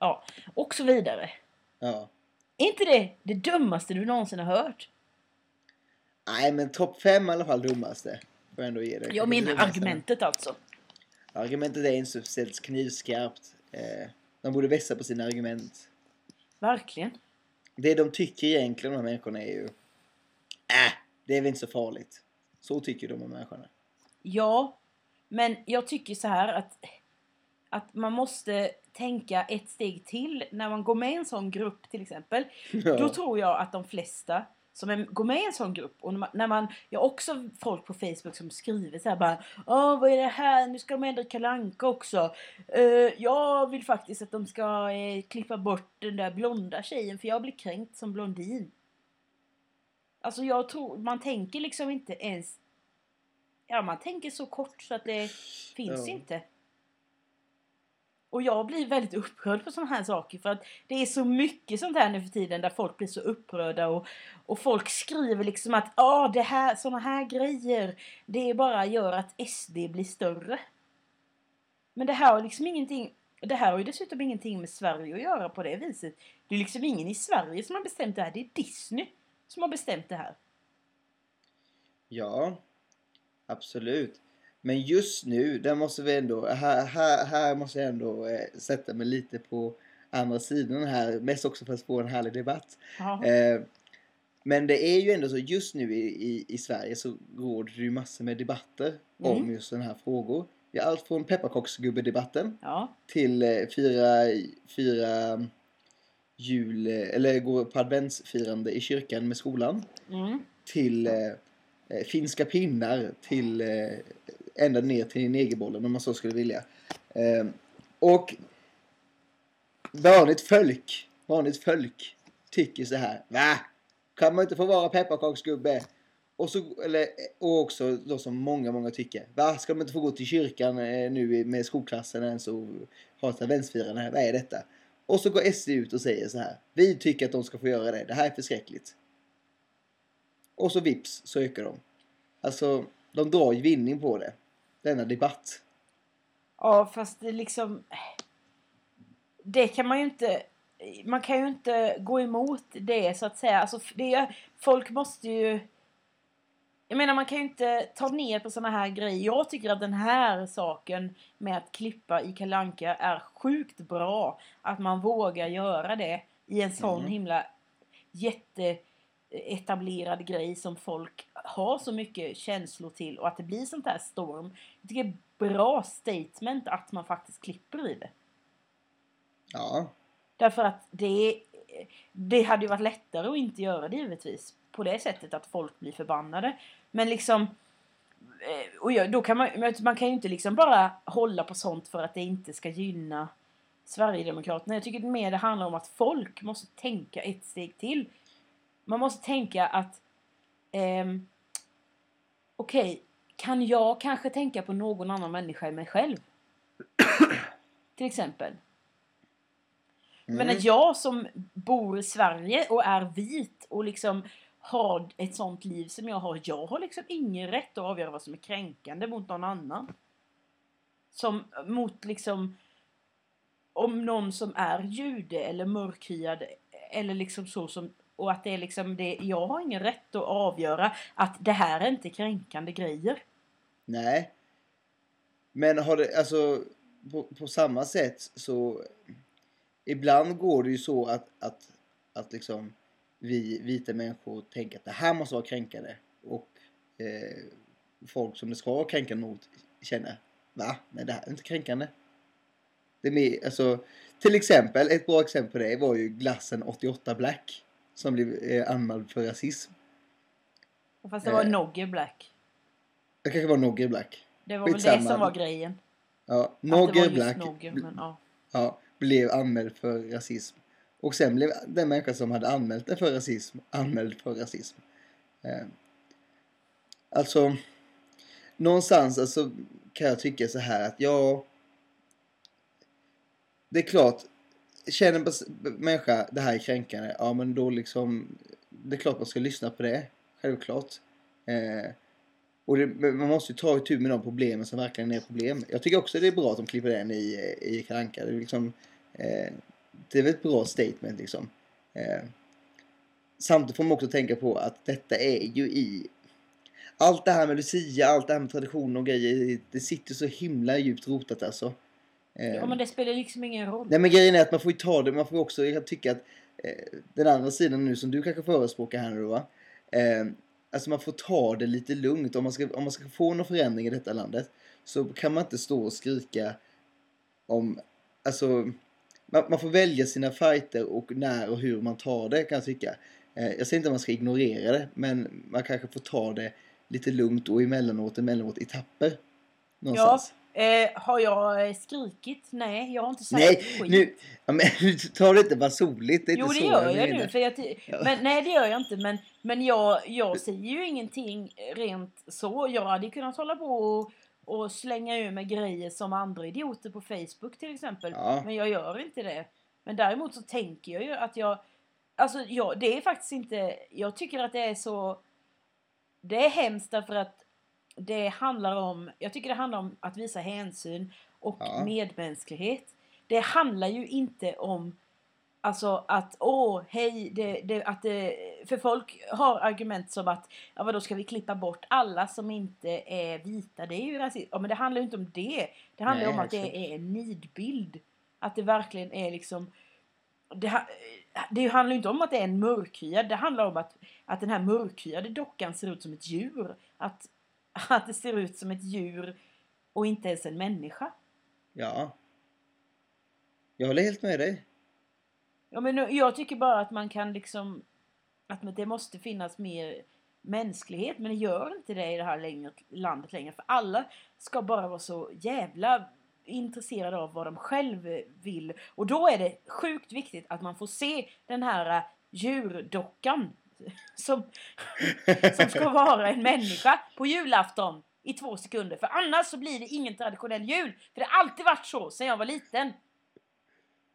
Ja, och så vidare. Ja. Är inte det det dummaste du någonsin har hört? Nej, men topp fem i alla fall dummaste. Får jag ändå ge det. Jag menar argumentet alltså. Argumentet är inte speciellt knivskarpt. Eh, de borde vässa på sina argument. Verkligen. Det de tycker egentligen, de här människorna, är ju... Äh, det är väl inte så farligt. Så tycker de här människorna. Ja, men jag tycker så här att, att man måste tänka ett steg till när man går med i en sån grupp till exempel. Ja. Då tror jag att de flesta som är, går med i en sån grupp och när man, när man jag har också folk på Facebook som skriver så här bara Åh vad är det här, nu ska de ändra Kalle Anka också. Eh, jag vill faktiskt att de ska eh, klippa bort den där blonda tjejen för jag blir kränkt som blondin. Alltså jag tror, man tänker liksom inte ens Ja, man tänker så kort så att det finns Ja. inte. Och jag blir väldigt upprörd på sådana här saker för att det är så mycket sånt här nu för tiden där folk blir så upprörda och, och folk skriver liksom att ja det här, sådana här grejer det bara gör att SD blir större. Men det här har liksom ingenting, det här har ju dessutom ingenting med Sverige att göra på det viset. Det är liksom ingen i Sverige som har bestämt det här, det är Disney som har bestämt det här. Ja, absolut. Men just nu, där måste vi ändå, här, här, här måste jag ändå eh, sätta mig lite på andra sidan här. Mest också för att få en härlig debatt. Eh, men det är ju ändå så, just nu i, i, i Sverige så råder det ju massor med debatter om Mm. just den här frågor. Vi har allt från pepparkaksgubbedebatten ja. till eh, fyra, fyra jul, eller går på adventsfirande i kyrkan med skolan Mm. till eh, eh, finska pinnar till eh, ända ner till negerbollen om man så skulle vilja. Eh, och vanligt folk, vanligt folk tycker så här. Va? Kan man inte få vara pepparkaksgubbe? Och, så, eller, och också då som många, många tycker. Va? Ska de inte få gå till kyrkan eh, nu med skolklassen ens och ha ett adventsfirande? Vad är detta? Och så går SD ut och säger så här. Vi tycker att de ska få göra det. Det här är förskräckligt. Och så vips så ökar de. Alltså, de drar ju vinning på det. Denna debatt. Ja, fast det liksom... Det kan man ju inte... Man kan ju inte gå emot det så att säga. Alltså, det är, folk måste ju... Jag menar man kan ju inte ta ner på såna här grejer. Jag tycker att den här saken med att klippa i Kalanka är sjukt bra. Att man vågar göra det i en sån Mm. himla jätteetablerad grej som folk har så mycket känslor till och att det blir sånt här storm. Jag tycker det är bra statement att man faktiskt klipper i det. Ja, Därför att det, det hade ju varit lättare att inte göra det givetvis. På det sättet att folk blir förbannade. Men liksom... eh, Och jag, då kan man, man kan ju inte liksom bara hålla på sånt för att det inte ska gynna Sverigedemokraterna. Jag tycker mer det handlar om att folk måste tänka ett steg till. Man måste tänka att... ehm, Okej, kan jag kanske tänka på någon annan människa än mig själv? <coughs> Till exempel. Mm. Men att jag som bor i Sverige och är vit och liksom har ett sånt liv som jag har. Jag har liksom ingen rätt att avgöra vad som är kränkande mot någon annan. Som mot liksom om någon som är jude eller mörkhyad eller liksom så som och att det är liksom det, jag har ingen rätt att avgöra att det här är inte kränkande grejer. Nej. Men har det, alltså på, på samma sätt så ibland går det ju så att, att, att liksom vi vita människor tänker att det här måste vara kränkande och eh, folk som det ska vara kränkande mot känner va? Nej det här är inte kränkande. Det är mer, alltså, till exempel, ett bra exempel på det var ju glassen 88 Black som blev eh, anmäld för rasism. Fast det var Eh. Nogge Black. Det kanske var Nogger Black. Det var väl det skitsamma. som var grejen. Ja, just Black Nogge, men ja. ja, blev anmäld för rasism. Och sen blev den människa som hade anmält den för rasism anmäld för rasism. Eh, alltså, någonstans alltså, kan jag tycka så här att ja, det är klart, känner en människa det här är kränkande, ja men då liksom, det är klart man ska lyssna på det, självklart. Eh, och det, man måste ju ta itu med de problemen som verkligen är problem. Jag tycker också det är bra att de klipper den i, i Kalle Anka. Det är liksom, eh, det är väl ett bra statement liksom. Eh, samtidigt får man också tänka på att detta är ju i allt det här med Lucia, allt det här med tradition och grejer, det sitter så himla djupt rotat alltså. Eh, ja, men det spelar liksom ingen roll. Nej men grejen är att man får ju ta det, man får också, jag tycker att eh, den andra sidan nu som du kanske förespråkar här nu då va. Eh, alltså man får ta det lite lugnt om man, ska, om man ska få någon förändring i detta landet. Så kan man inte stå och skrika om, alltså man, man får välja sina fighter och när och hur man tar det kan jag tycka. Eh, jag säger inte att man ska ignorera det men man kanske får ta det lite lugnt och emellanåt, emellanåt i etapper. Någonstans. Eh, har jag eh, skrikit? Nej, jag har inte sagt Nej, skit. nu, ja, men, <laughs> ta det inte bara soligt. Det är Jo, inte det gör jag menar. nu. För jag, men, nej, det gör jag inte. Men, men jag, jag säger ju ingenting rent så. Jag hade kunnat hålla på och, och slänga ur mig grejer som andra idioter på Facebook till exempel. Ja. Men jag gör inte det. Men däremot så tänker jag ju att jag... Alltså, jag, det är faktiskt inte... Jag tycker att det är så... Det är hemskt därför att det handlar om... Jag tycker det handlar om att visa hänsyn och Ja. medmänsklighet. Det handlar ju inte om Alltså att, åh, hej, det, det, att det, för folk har argument som att, ja vadå ska vi klippa bort alla som inte är vita? Det är ju rasism. Ja men det handlar ju inte om det. Det handlar Nej, om att det är en nidbild. Att det verkligen är liksom, det, det handlar ju inte om att det är en mörkhyad. Det handlar om att, att den här mörkhyade dockan ser ut som ett djur. Att, <laughs> att det ser ut som ett djur och inte ens en människa. Ja. Jag håller helt med dig. Ja, men jag tycker bara att man kan liksom... Att det måste finnas mer mänsklighet, men det gör inte det i det här längre, landet längre. För alla ska bara vara så jävla intresserade av vad de själv vill. Och då är det sjukt viktigt att man får se den här äh, djurdockan <laughs> som, som ska vara en människa på julafton i två sekunder. För annars så blir det ingen traditionell jul. För det har alltid varit så sedan jag var liten.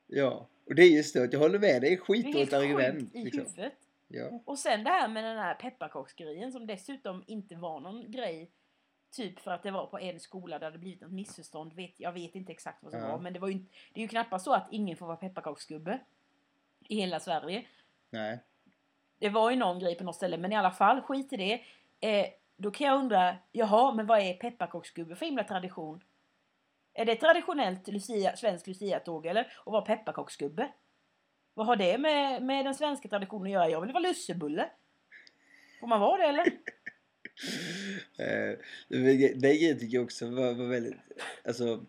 Ja, och det är just det. att Jag håller med. Det är Det är skitdåligt helt argument. sjukt i Liksom. huvudet. Ja. Och sen det här med den här pepparkaksgrejen som dessutom inte var någon grej. Typ för att det var på en skola där det blivit något missförstånd. Vet, jag vet inte exakt vad som Ja. var. Men det, var ju, inte- det är ju knappast så att ingen får vara pepparkaksgubbe. I hela Sverige. Nej. Det var ju någon grej på något ställe. Men i alla fall, skit i det. Eh, då kan jag undra, jaha, men vad är pepparkaksgubbe för himla tradition? Är det traditionellt Lucia, svensk luciatåg eller? Och vara pepparkaksgubbe? Vad har det med, med den svenska traditionen att göra? Jag vill vara lussebulle. Får man vara det eller? det, det grejen tycker jag också var, var väldigt, alltså.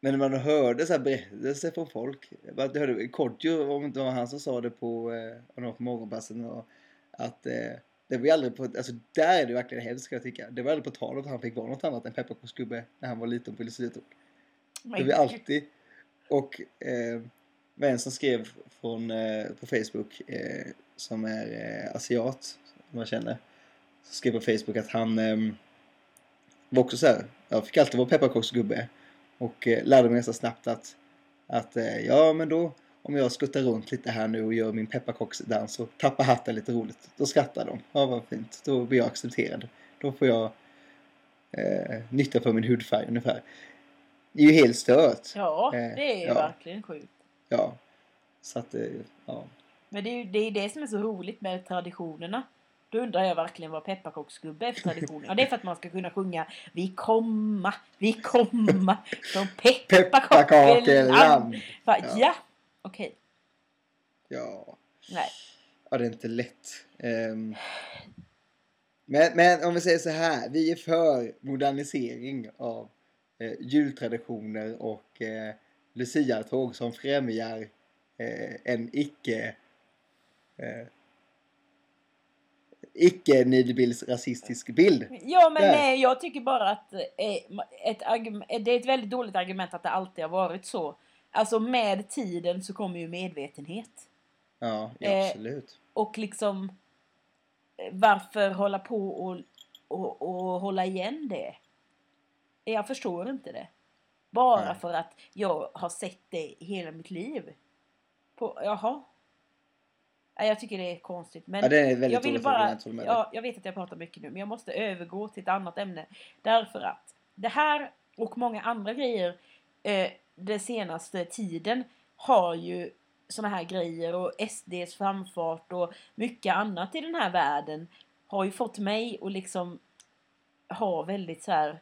Men när man hörde så här berättelser från folk. Jag hörde Kodjo, om det var han som sa det på, eh, var på morgonpassen. Och, att eh, det var aldrig på, alltså där är det verkligen hemskt ska jag tycka. Det var aldrig på tal om att han fick vara något annat än pepparkaksgubbe när han var liten på luciatåg. Det var alltid. Och eh, vem som skrev från, eh, på Facebook eh, som är eh, asiat, som jag känner. Så skrev på Facebook att han eh, var också så här. Jag fick alltid vara pepparkaksgubbe. Och eh, lärde mig ganska snabbt att, att eh, ja men då om jag skuttar runt lite här nu och gör min pepparkaksdans och tappar hatten lite roligt. Då skrattar de. Ja vad fint. Då blir jag accepterad. Då får jag eh, nytta för min hudfärg ungefär. Det är ju helt stört. Ja, Eh, det är ju ja. verkligen sjukt. Ja. Så att, eh, ja. Men det är ju det, är det som är så roligt med traditionerna. Då undrar jag verkligen vad pepparkaksgubbe är för tradition. Ja, det är för att man ska kunna sjunga Vi komma, vi komma från pepparkakeland. Ja. Ja, okej. Ja. Nej. ja, det är inte lätt. Ehm, men, men om vi säger så här. Vi är för modernisering av eh, jultraditioner och eh, luciatåg som främjar eh, en icke eh, icke nidbildsrasistisk bild. Ja, men Där. nej, jag tycker bara att eh, ett det är ett väldigt dåligt argument att det alltid har varit så. Alltså med tiden så kommer ju medvetenhet. Ja, ja Eh, absolut. Och liksom eh, varför hålla på och, och, och hålla igen det? Jag förstår inte det. Bara Nej. för att jag har sett det hela mitt liv. På, jaha. Nej, Jag tycker det är konstigt. Men Ja, det är väldigt jag vill bara, dig. ja, jag vet att jag pratar mycket nu, men jag måste övergå till ett annat ämne. Därför att det här och många andra grejer eh, den senaste tiden har ju såna här grejer och SDs framfart och mycket annat i den här världen har ju fått mig att liksom ha väldigt så här.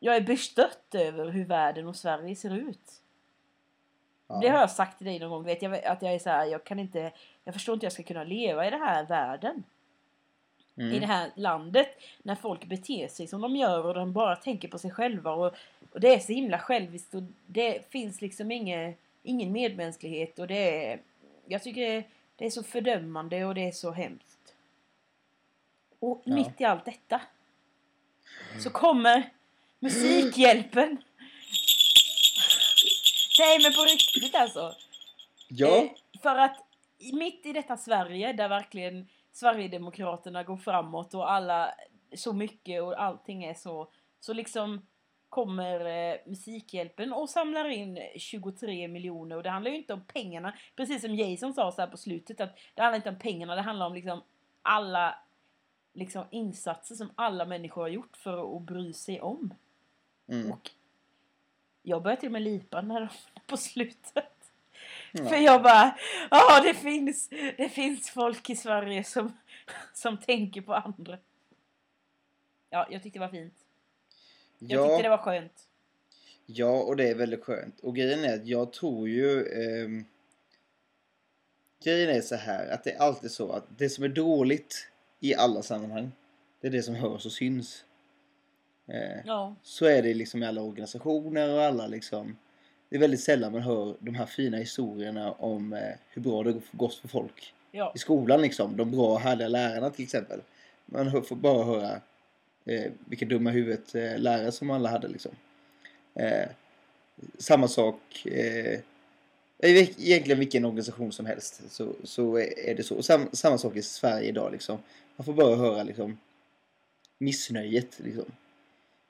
Jag är bestört över hur världen och Sverige ser ut. Ja. Det har jag sagt till dig någon gång, vet jag, att jag är så här, jag kan inte, jag förstår inte hur jag ska kunna leva i den här världen. Mm. I det här landet. När folk beter sig som de gör och de bara tänker på sig själva. Och, och det är så himla själviskt och det finns liksom ingen, ingen medmänsklighet. Och det är, jag tycker det, det är så fördömande och det är så hemskt. Och Ja. mitt i allt detta så kommer Musikhjälpen. Nej men på riktigt alltså. Ja, Eh, för att mitt i detta Sverige där verkligen Sverigedemokraterna går framåt och alla så mycket och allting är så så liksom kommer eh, Musikhjälpen och samlar in 23 miljoner och det handlar ju inte om pengarna precis som Jason sa så här på slutet att det handlar inte om pengarna det handlar om liksom alla liksom insatser som alla människor har gjort för att bry sig om mm. och jag började till och med lipa när de på slutet ja. för jag bara, ja det finns, det finns folk i Sverige som, som tänker på andra. Ja, jag tyckte det var fint. Jag ja. tyckte det var skönt. Ja, och det är väldigt skönt. Och grejen är att jag tror ju... ehm, grejen är så här att det är alltid så att det som är dåligt i alla sammanhang, det är det som hörs och syns. Eh, Ja, så är det liksom i alla organisationer och alla liksom... det är väldigt sällan man hör de här fina historierna om eh, hur bra det gått för folk Ja, i skolan liksom. De bra härliga lärarna till exempel. Man hör, får bara höra eh, vilka dumma huvudet eh, lärare som alla hade liksom. Samma sak egentligen vilken organisation som helst så, så är det så. Sam, samma sak i Sverige idag liksom. Man får bara höra liksom missnöjet liksom.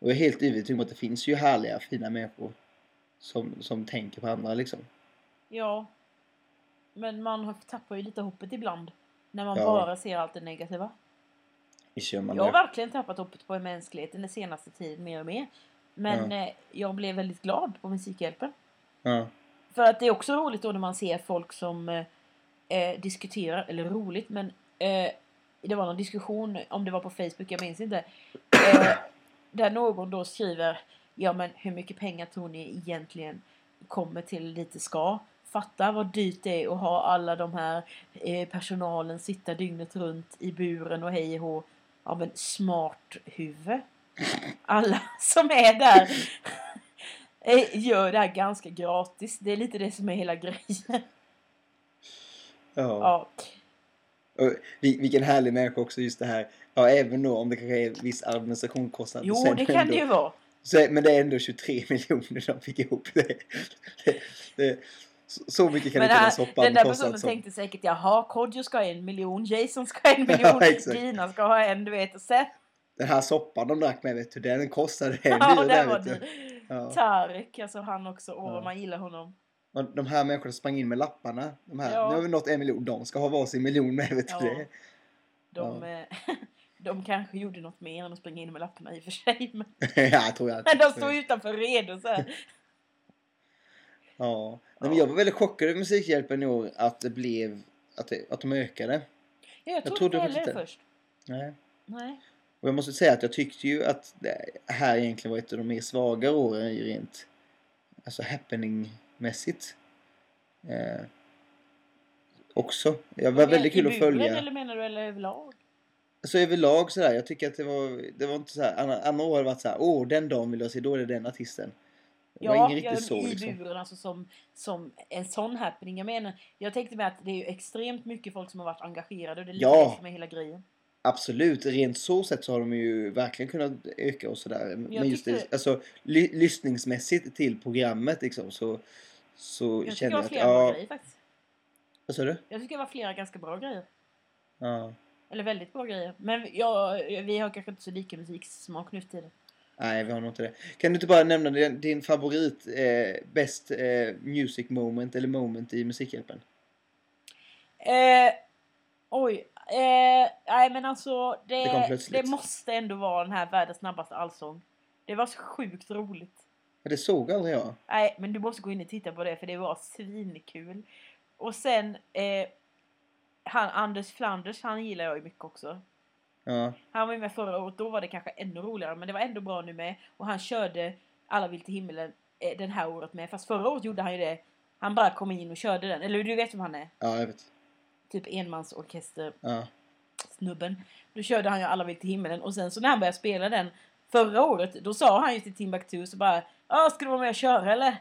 Och jag är helt övertygad om att det finns ju härliga, fina människor som, som tänker på andra liksom. ja. Men man tappar ju lite hoppet ibland. När man Ja. bara ser allt det negativa. Gör man Jag har det. verkligen tappat hoppet på mänskligheten den senaste tiden mer och mer. Men eh, jag blev väldigt glad på Musikhjälpen. Ja. För att det är också roligt då när man ser folk som eh, eh, diskuterar, eller roligt men eh, det var någon diskussion, om det var på Facebook, jag minns inte. Eh, där någon då skriver, ja men hur mycket pengar tror ni egentligen kommer till dit det ska? Fatta vad dyrt det är att ha alla de här eh, personalen sitta dygnet runt i buren och hej och. Ja men smart huvud. Alla <laughs> som är där <laughs> eh, gör det här ganska gratis. Det är lite det som är hela grejen. ja. Ja, Och vil- vilken härlig människa också just det här. Ja, även då om det kanske är viss administrationskostnad. jo sen det kan ändå, det ju vara. Så, men det är ändå 23 <laughs> miljoner de fick ihop. Det, det, det, så- mycket kan Men inte den soppan den där personen som- tänkte säkert jaha, Kodjo ska ha en miljon, Jason ska ha en <laughs> miljon, exakt. Gina ska ha en, du vet. Och sen, Den här soppan de drack med, vet du, den kostade en <laughs> ja, dyr där där, var det. Ja. Tarek, alltså han också, åh Ja. man gillar honom. Och de här människorna sprang in med lapparna. De här, Ja. Nu har vi nått en miljon. De ska ha varsin miljon med, vet Ja. du det? De, eh, de kanske gjorde något mer än att springa in med lapparna i och för sig. Men, <laughs> ja, jag tror jag. men de stod utanför redo så här. <laughs> Ja. Nej, men jag var väldigt chockad över Musikhjälpen i år att det blev, att, det, att de ökade. Ja, jag trodde trodde inte det först. Nej. Nej. Och jag måste säga att jag tyckte ju att det här egentligen var ett av de mer svaga åren rent alltså happening-mässigt. Eh, också. Det var väldigt kul att följa. eller menar du eller överlag? Så överlag sådär, jag tycker att det var, det var inte så här, andra, andra år har det varit så här, åh den dagen vill jag se, då är det den artisten. Det var Ja, ingen ja riktigt så i liksom. buren alltså som, som en sån happening. Jag menar, jag tänkte mig att det är ju extremt mycket folk som har varit engagerade och det är lite Ja. det som är hela grejen. Absolut, rent så sätt så har de ju verkligen kunnat öka och sådär. Men just det, alltså ly, lyssningsmässigt till programmet liksom så, så Jag tycker kände det var jag att, flera bra ja, grejer faktiskt. vad sa du? Jag tycker det var flera ganska bra grejer. Ja. Eller väldigt bra grejer. Men ja, vi har kanske inte så lika musiksmak nu för tiden. Nej, vi har nog inte det. Kan du inte bara nämna din, din favorit eh, best eh, music moment eller moment i Musikhjälpen? Eh, oj. Eh, nej men alltså Det det, det måste ändå vara den här världens snabbaste allsång. Det var så sjukt roligt. Ja, det såg aldrig jag. Nej men du måste gå in och titta på det för det var svinkul. Och sen eh, han Anders Flanders, han gillar jag ju mycket också. Ja, Han var ju med förra året, då var det kanske ännu roligare men det var ändå bra nu med. Och han körde Alla vill till himmelen eh, den här året med. Fast förra året gjorde han ju det. Han bara kom in och körde den. Eller du vet vem han är? ja jag vet. Typ enmansorkester Ja. snubben. Då körde han ju Alla vill till himmelen och sen så när han började spela den förra året då sa han ju till Timbuktu så bara Ja ska du vara med och köra eller?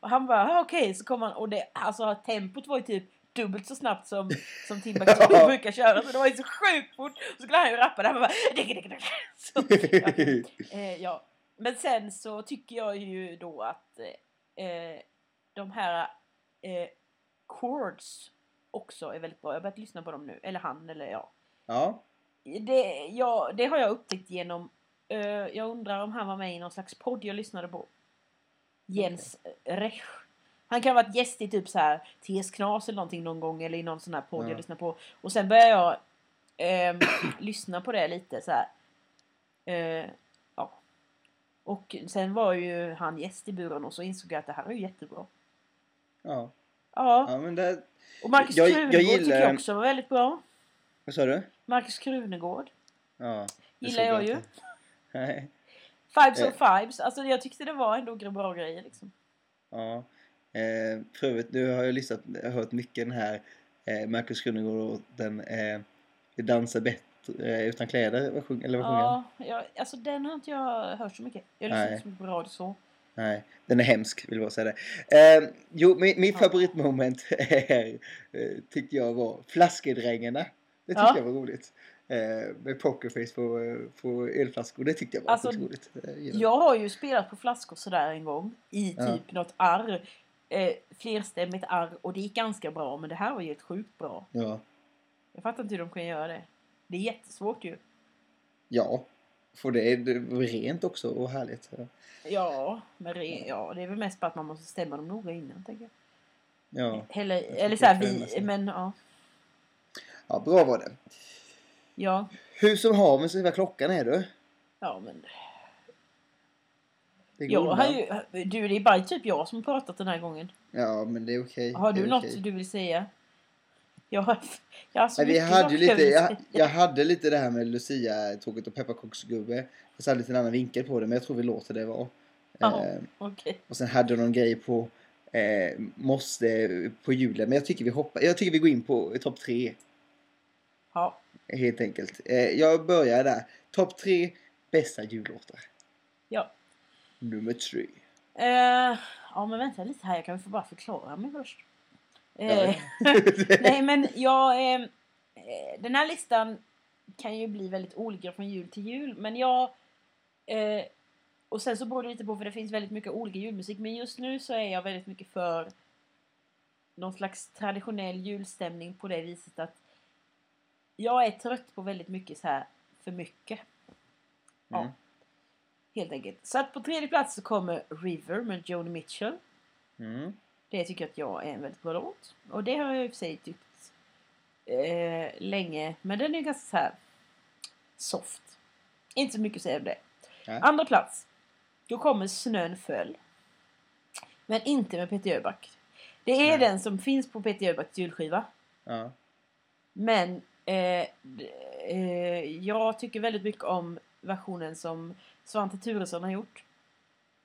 Och han bara "Ja, okej så kom han och det alltså tempot var ju typ dubbelt så snabbt som, <laughs> som Timbuktu brukar köra så det var ju så sjukt fort. Och så skulle han ju rappa där bara "Digga, digga, digga." <laughs> så, ja. <laughs> Eh, ja. Men sen så tycker jag ju då att eh, de här eh, chords också är väldigt bra. Jag har börjat lyssna på dem nu. Eller han, eller ja. ja. Det, ja, det har jag upptäckt genom... eh, jag undrar om han var med i någon slags podd jag lyssnade på. Jens Rech. Han kan ha varit gäst i typ så här TS Knas eller någonting någon gång eller i någon sån här podd Ja. jag lyssnar på. Och sen började jag ehm, <clears throat> lyssna på det lite så. Eh, ja. Och sen var ju han gäst i buren och så insåg jag att det här är ju jättebra. ja. Ja. Ja, men det... Och Markus Jag- jag Krunegård tycker gillar- jag också var väldigt bra. Vad sa du? Markus Krunegård Ja. gillar såg jag ju. <laughs> Nej. Fibes Eh. och Fibes. Alltså jag tyckte det var ändå bra grejer liksom. Ja. Eh, för övrigt, nu har jag lyssnat, jag har hört mycket den här eh, Marcus Krunegård och den eh, Dansa bättre eh, utan kläder, vad sjung, eller vad sjunger? Ja, jag, alltså den har inte jag hört så mycket. Jag lyssnar inte så mycket på radio så. Nej, den är hemsk, vill jag bara säga det. Eh, jo, min Ja. favoritmoment <laughs> är, eh, tyckte jag var flaskedrängarna. Det tyckte Ja. jag var roligt. Eh, med pokerface på, eh, på ölflaskor. Det tyckte jag var Alltså, roligt. Jag har ju spelat på flaskor sådär en gång i Ja. typ något arr. Eh, flerstämmigt arr och det gick ganska bra men det här var ju helt sjukt bra. Ja. Jag fattar inte hur de kan göra det. Det är jättesvårt ju. ja. För det är, rent också och härligt. Ja. Men re, ja, det är väl mest bara att man måste stämma dem noga innan tänker jag. Ja. Eller, eller så här, vi, men ja. ja, bra var det. Ja, Hur som haver så vad klockan är du? ja men. Det går Jag har ju, du, det är bara typ jag som har pratat den här gången. Ja, men det är okej. Har Det du något okej. du vill säga? Jag har, jag har så Nej, mycket hade lite, jag, jag hade lite det här med Lucia-tåget och pepparkaksgubbe. Jag hade lite en annan vinkel på det, men jag tror vi låter det vara. Ja. Eh, Okej. och sen hade jag någon grej på eh, måste på julen. Men jag tycker vi hoppar. Jag tycker vi går in på topp tre. Ja. Helt enkelt. Eh, jag börjar där. Topp tre bästa jullåtar. Ja. Nummer tre. Eh, ja men vänta lite här, jag kan få bara förklara mig först. Eh, <laughs> nej men jag... Eh, eh, den här listan kan ju bli väldigt olika från jul till jul. Men jag... Eh, och sen så beror det lite på för det finns väldigt mycket olika julmusik. Men just nu så är jag väldigt mycket för någon slags traditionell julstämning på det viset att jag är trött på väldigt mycket så här för mycket. Ja. Mm. Helt enkelt. Så att på tredje plats så kommer River med Joni Mitchell. Mm. Det tycker jag att jag är en väldigt bra låt. Och det har jag i och för sig tyckt eh, länge. Men den är ganska så här soft. Inte så mycket att säga om det. Nej. Andra plats. Då kommer Snön föll. Men inte med Peter Jöback. Det är Nej. den som finns på Peter Jöbacks julskiva. Ja. Men eh, eh, jag tycker väldigt mycket om versionen som Svante Thuresson har gjort.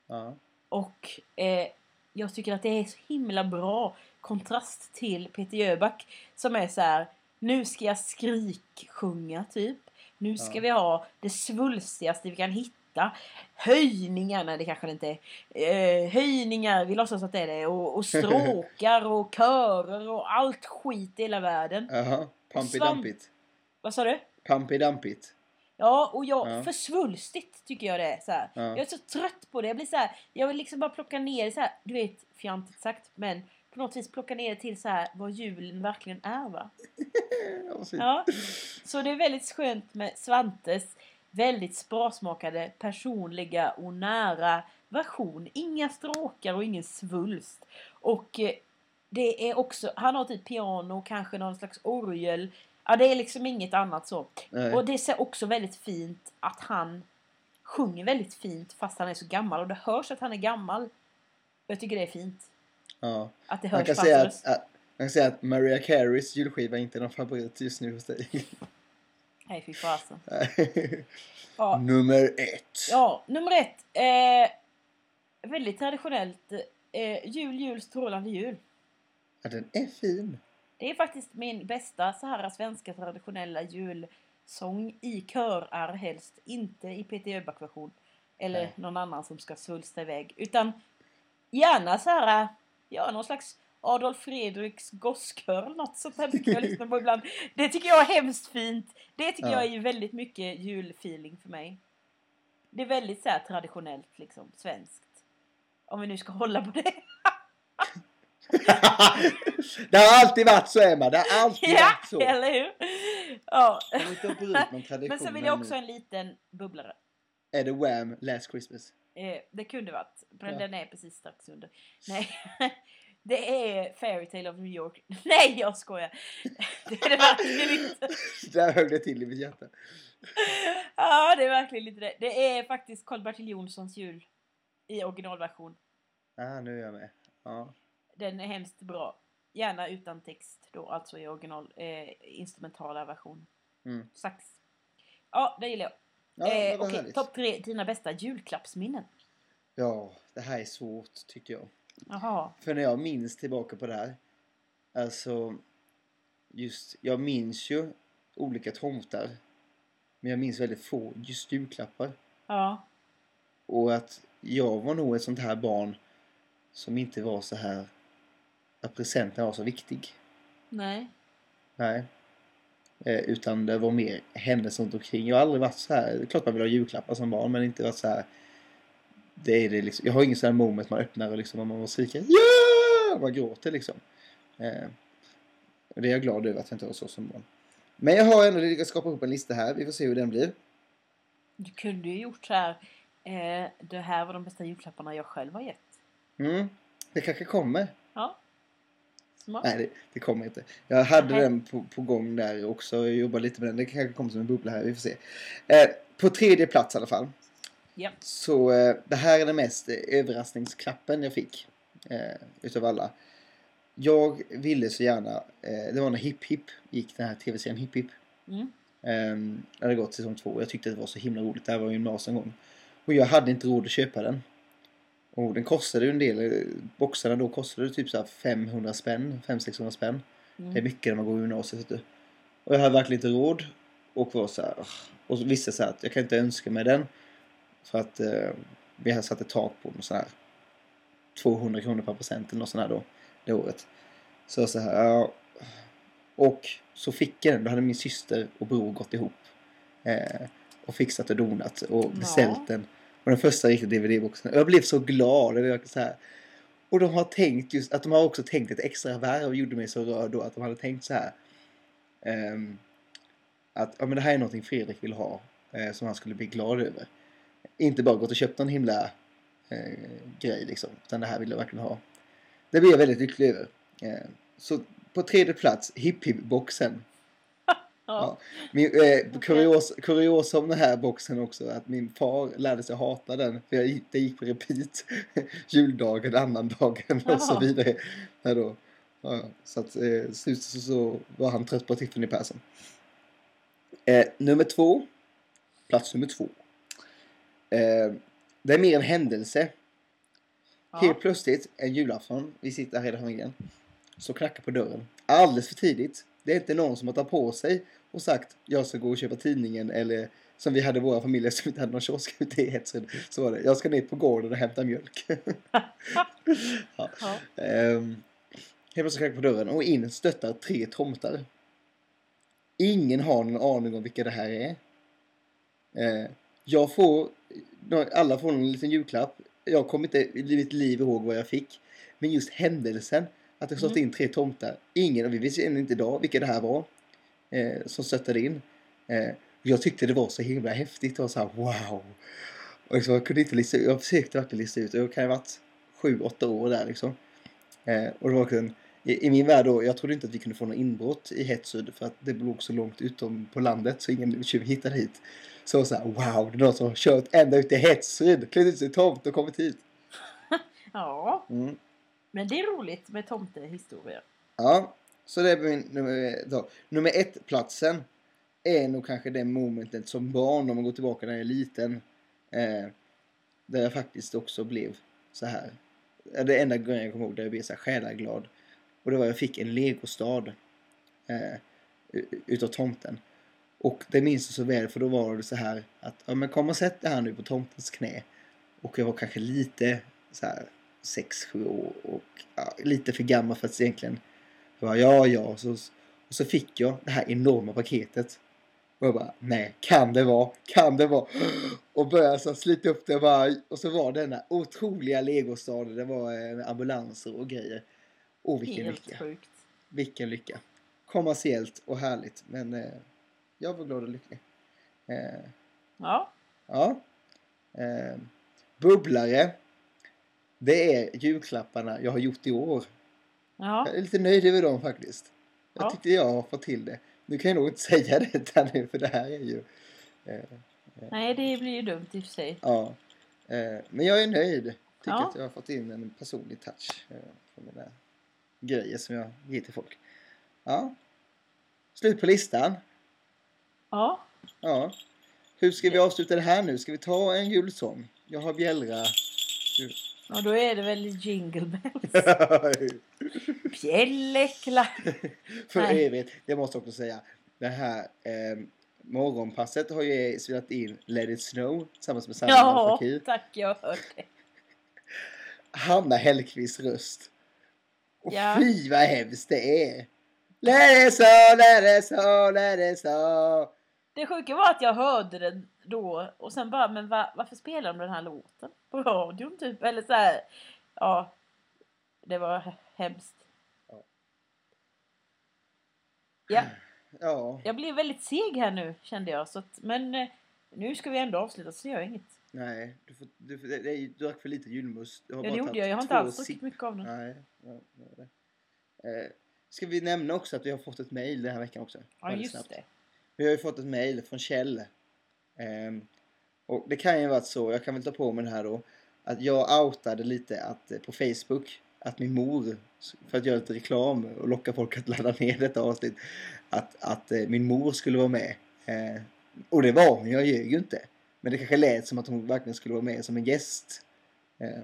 Ja. Och eh, jag tycker att det är så himla bra kontrast till Peter Jöback som är så här. Nu ska jag skriksjunga typ. Nu ska Ja. vi ha det svulstigaste vi kan hitta. Höjningar, nej det kanske det inte är. Eh, höjningar, vi låtsas att det är det. Och, och <laughs> stråkar och körer och allt skit i hela världen. Jaha. Dumpigt. Vad sa du? Pumpy Dumpigt. Ja, och jag, Ja. för svulstigt tycker jag det är. Så här. Ja. Jag är så trött på det. Jag blir så här, jag vill liksom bara plocka ner så här, du vet, fjantigt sagt, men på något vis plocka ner det till så här vad julen verkligen är va. <laughs> Ja. Så det är väldigt skönt med Svantes väldigt sparsmakade, personliga och nära version. Inga stråkar och ingen svulst. Och eh, det är också, han har typ piano, kanske någon slags orgel. Ja, det är liksom inget annat så. Nej. Och det ser också väldigt fint att han sjunger väldigt fint fast han är så gammal. Och det hörs att han är gammal. Jag tycker det är fint. Ja. Att det Man hörs kan, på säga att, att, man kan säga att Mariah Careys julskiva inte är någon favorit just nu hos dig. <laughs> Nej, fy fasen. <laughs> Ja, Nummer ett. ja, nummer ett. Eh, väldigt traditionellt. Eh, jul, jul, strålande jul. Ja, den är fin. Det är faktiskt min bästa så här svenska traditionella julsång i körar helst. Inte i Peter Jöback-version. Eller Nej. någon annan som ska svulsta iväg. Utan gärna så här, ja någon slags Adolf Fredriks gosskör eller något sånt där brukar jag <laughs> lyssna på ibland. Det tycker jag är hemskt fint. Det tycker Ja. jag är väldigt mycket julfeeling för mig. Det är väldigt så här traditionellt liksom, svenskt. Om vi nu ska hålla på det. <laughs> det har alltid varit så Emma. Det har alltid ja, varit så. eller hur? Ja. Men sen vill jag också ha en liten bubblare. Är det Wham! Last Christmas? Eh, det kunde varit. Men Ja. den är precis strax under. Nej. <laughs> Det är Fairytale of New York. <laughs> Nej, jag skojar. <laughs> Det är det verkligen inte. Där högg det till i mitt hjärta. Ja, det är verkligen inte det. Det är faktiskt Karl-Bertil Jonssons jul. I originalversion. Ah, nu är jag med. Ja. Den är hemskt bra. Gärna utan text då, alltså i original eh, instrumentala version. Mm. Sax. Ja, det gillar jag. Ja, eh, Okej, härligt. topp tre dina bästa julklappsminnen. Ja, det här är svårt tycker jag. Jaha. För när jag minns tillbaka på det här. Alltså, just, jag minns ju olika tomtar. Men jag minns väldigt få just julklappar. Ja. Och att jag var nog ett sånt här barn som inte var så här att presenten var så viktig. Nej. Nej. Eh, utan det var mer händelser runt omkring. Jag har aldrig varit så här. Det är klart man vill ha julklappar som barn men inte varit så här. Det är det liksom. Jag har ingen sån här moment man öppnar och liksom man skriker ja! Man gråter liksom. Eh, och det är jag glad över att jag inte var så som barn. Men jag har ändå lyckats skapa ihop en lista här. Vi får se hur den blir. Du kunde ju gjort så här. Eh, det här var de bästa julklapparna jag själv har gett. Mm. Det kanske kommer. Smart. Nej, det, det kommer inte. Jag hade Nej. den på, på gång där också. Jag jobbar lite med den. Det kanske kommer som en bubbla här. Vi får se. Eh, på tredje plats i alla fall. Ja. Så eh, det här är den mest eh, överraskningsklappen jag fick. Eh, utav alla. Jag ville så gärna. Eh, det var när Hipp Hipp gick den här tv-serien Hipp Hipp. Mm. Um, det hade gått säsong två. Jag tyckte det var så himla roligt. Det här var ju gymnasiet en gång. Och jag hade inte råd att köpa den. Och den kostade ju en del. Boxarna då kostade typ så här 500 spänn. 500-600 spänn. Det är Mm. mycket när man går i gymnasiet. Och jag hade verkligen inte råd. Och var så här. Och så visste jag så här att jag kan inte önska mig den. För att eh, vi hade satt ett tak på något sån här 200 kronor per present eller något sånt här då. Det året. Så så här, ja. Och så fick jag den. Då hade min syster och bror gått ihop. Eh, och fixat och donat och Ja. beställt den. Och den första riktiga DVD-boxen. Och Jag blev så glad. Och, jag, så här. Och de har tänkt just att de har också tänkt ett extra varv och gjorde mig så rörd då att de hade tänkt så här. Um, att ja, men det här är någonting Fredrik vill ha eh, som han skulle bli glad över. Inte bara gått och köpt någon himla eh, grej liksom. Utan det här vill jag verkligen ha. Det blir jag väldigt lycklig över. Eh, så på tredje plats Hipp Hipp boxen. Ja. Min, eh, kurios, kuriosa om den här boxen också att min far lärde sig hata den. För jag, det gick på repeat. <laughs> Juldagen, annandagen och så vidare. Ja, då. Ja, så att eh, så, så var han trött på Tiffany Persson. Eh, nummer två. Plats nummer två. Eh, det är mer en händelse. Ja. Helt plötsligt en julafton, vi sitter här hela familjen, så knackar på dörren. Alldeles för tidigt. Det är inte någon som har tagit på sig och sagt jag ska gå och köpa tidningen eller som vi hade i våra familjer som inte hade någon kiosk ute i Hetsen. Så var det. Jag ska ner på gården och hämta mjölk. <laughs> ja. Ja. Ehm, helt plötsligt knackar på dörren och in stöttar tre tomtar. Ingen har någon aning om vilka det här är. Eh, jag får, alla får en liten julklapp. Jag kommer inte i mitt liv ihåg vad jag fick. Men just händelsen att det stått Mm. in tre tomtar. Ingen, och vi visste ännu inte idag vilka det här var. Eh, som stöttade in. Eh, jag tyckte det var så himla häftigt. Det var så här wow. Och liksom, jag kunde inte lista ut. Jag försökte verkligen lista ut. Jag kan ha varit sju, åtta år där liksom. Eh, och det var verkligen, i, I min värld då, jag trodde inte att vi kunde få något inbrott i Hetsud för att det låg så långt utom på landet så ingen tjuv hittade hit. Så jag var så här, wow, det är någon som har kört ända ut till Hetsud, klätt ut sig tomt och kommit hit. <laughs> ja. Mm. Men det är roligt med tomtehistorier. Ja, så det är min nummer, då. nummer ett platsen är nog kanske det momentet som barn om man går tillbaka när jag är liten. Eh, där jag faktiskt också blev så här. Det enda gången jag kommer ihåg där jag blev så här själaglad. Och det var jag fick en legostad eh, utav tomten. Och det minns jag så väl för då var det så här att ja, men kom och sätt dig här nu på tomtens knä. Och jag var kanske lite så här 6-7 år och ja, lite för gammal för att egentligen jag bara, ja, ja. Så, och så fick jag det här enorma paketet. Och jag bara, nej, kan det vara? Kan det vara? Och började så slita upp det och bara, och så var det den där otroliga legostaden. Det var eh, ambulanser och grejer. Och vilken Helt lycka. sjukt. Vilken lycka. Kommersiellt och härligt. Men eh, jag var glad och lycklig. Eh, Ja. ja. Eh, bubblare. Det är julklapparna jag har gjort i år. Ja. Jag är lite nöjd över dem faktiskt. Jag Ja. tyckte jag har fått till det. Nu kan jag nog inte <laughs> säga det här nu för det här är ju... Eh, Nej, det blir ju dumt i och för sig. ja. Eh, men jag är nöjd. Tycker Ja. att jag har fått in en personlig touch eh, på mina grejer som jag ger till folk. Ja. Slut på listan. Ja. Ja. Hur ska vi avsluta det här nu? Ska vi ta en julsång? Jag har bjällra. Och då är det väl Jingle Bells. <laughs> Bjällecla. <laughs> För Nej. evigt. Jag måste också säga. Det här. Eh, morgonpasset har ju spelat in Let it snow tillsammans med Sanna Ja, Fakir. tack, jag hört det. <laughs> Hanna Hellquists röst. Och Ja. fy vad hemskt det är. Let it snow, let it snow, let it snow. Det sjuka var att jag hörde den då och sen bara, men va, varför spelar de den här låten på radion typ? Eller så här, ja. Det var he- hemskt. Ja. Ja, <clears throat> Ja, jag blev väldigt seg här nu kände jag. Så att, men eh, nu ska vi ändå avsluta så gör inget. nej. Du, får, du, får, du drack för lite julmust. Du har Ja, det gjorde jag. Jag har inte alls druckit mycket av den. Nej, är det. Eh, ska vi nämna också att vi har fått ett mejl den här veckan också? Ja, just snabbt. det. Vi har ju fått ett mejl från Kjell. Ehm, och det kan ju varit så, jag kan väl ta på mig det här då, att jag outade lite att, eh, på Facebook att min mor, för att göra lite reklam och locka folk att ladda ner detta avsnitt, att, att eh, min mor skulle vara med. Eh, och det var hon, jag ljög ju inte. Men det kanske lät som att hon verkligen skulle vara med som en gäst. Eh,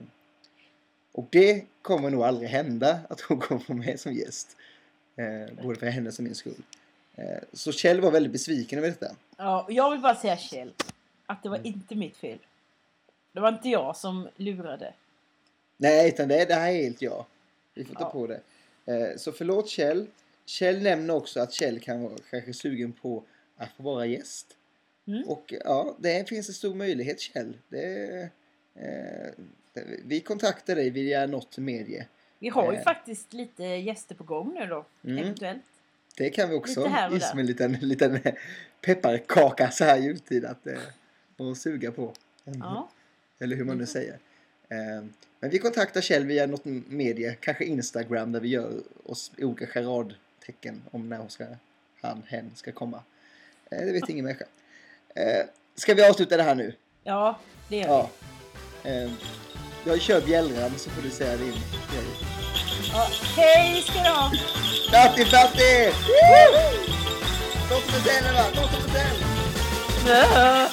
och det kommer nog aldrig hända att hon <laughs> kommer vara med som gäst. Eh, både för hennes och min skull. Eh, Så Kjell var väldigt besviken över detta. Ja, jag vill bara säga Kjell, att det var Mm. inte mitt fel. Det var inte jag som lurade. Nej, utan det, det här är helt jag. Vi får ta Ja. på det. Eh, Så förlåt Kjell. Kjell nämner också att Kjell kan vara kanske sugen på att få vara gäst. Mm. Och ja, det finns en stor möjlighet Kjell. Det, eh, det- vi kontaktar dig via något medie. Vi har ju Eh. faktiskt lite gäster på gång nu då, Mm. eventuellt. Det kan vi också där. som en liten, <laughs> liten pepparkaka så här i jultid att eh, suga på. Ja. Eller hur man nu Mhm. säger. Eh, Men vi kontaktar Kjell via något medie, kanske Instagram där vi gör oss olika charadtecken om när hon ska, han, hen ska komma. Eh, Det vet ingen människa. Eh, Ska vi avsluta det här nu? ja, det gör vi. Ja. Jag kör bjällran så får du säga din. Ja, hej ska du ha! Fatti Fatti! Något med va? Något med Nö.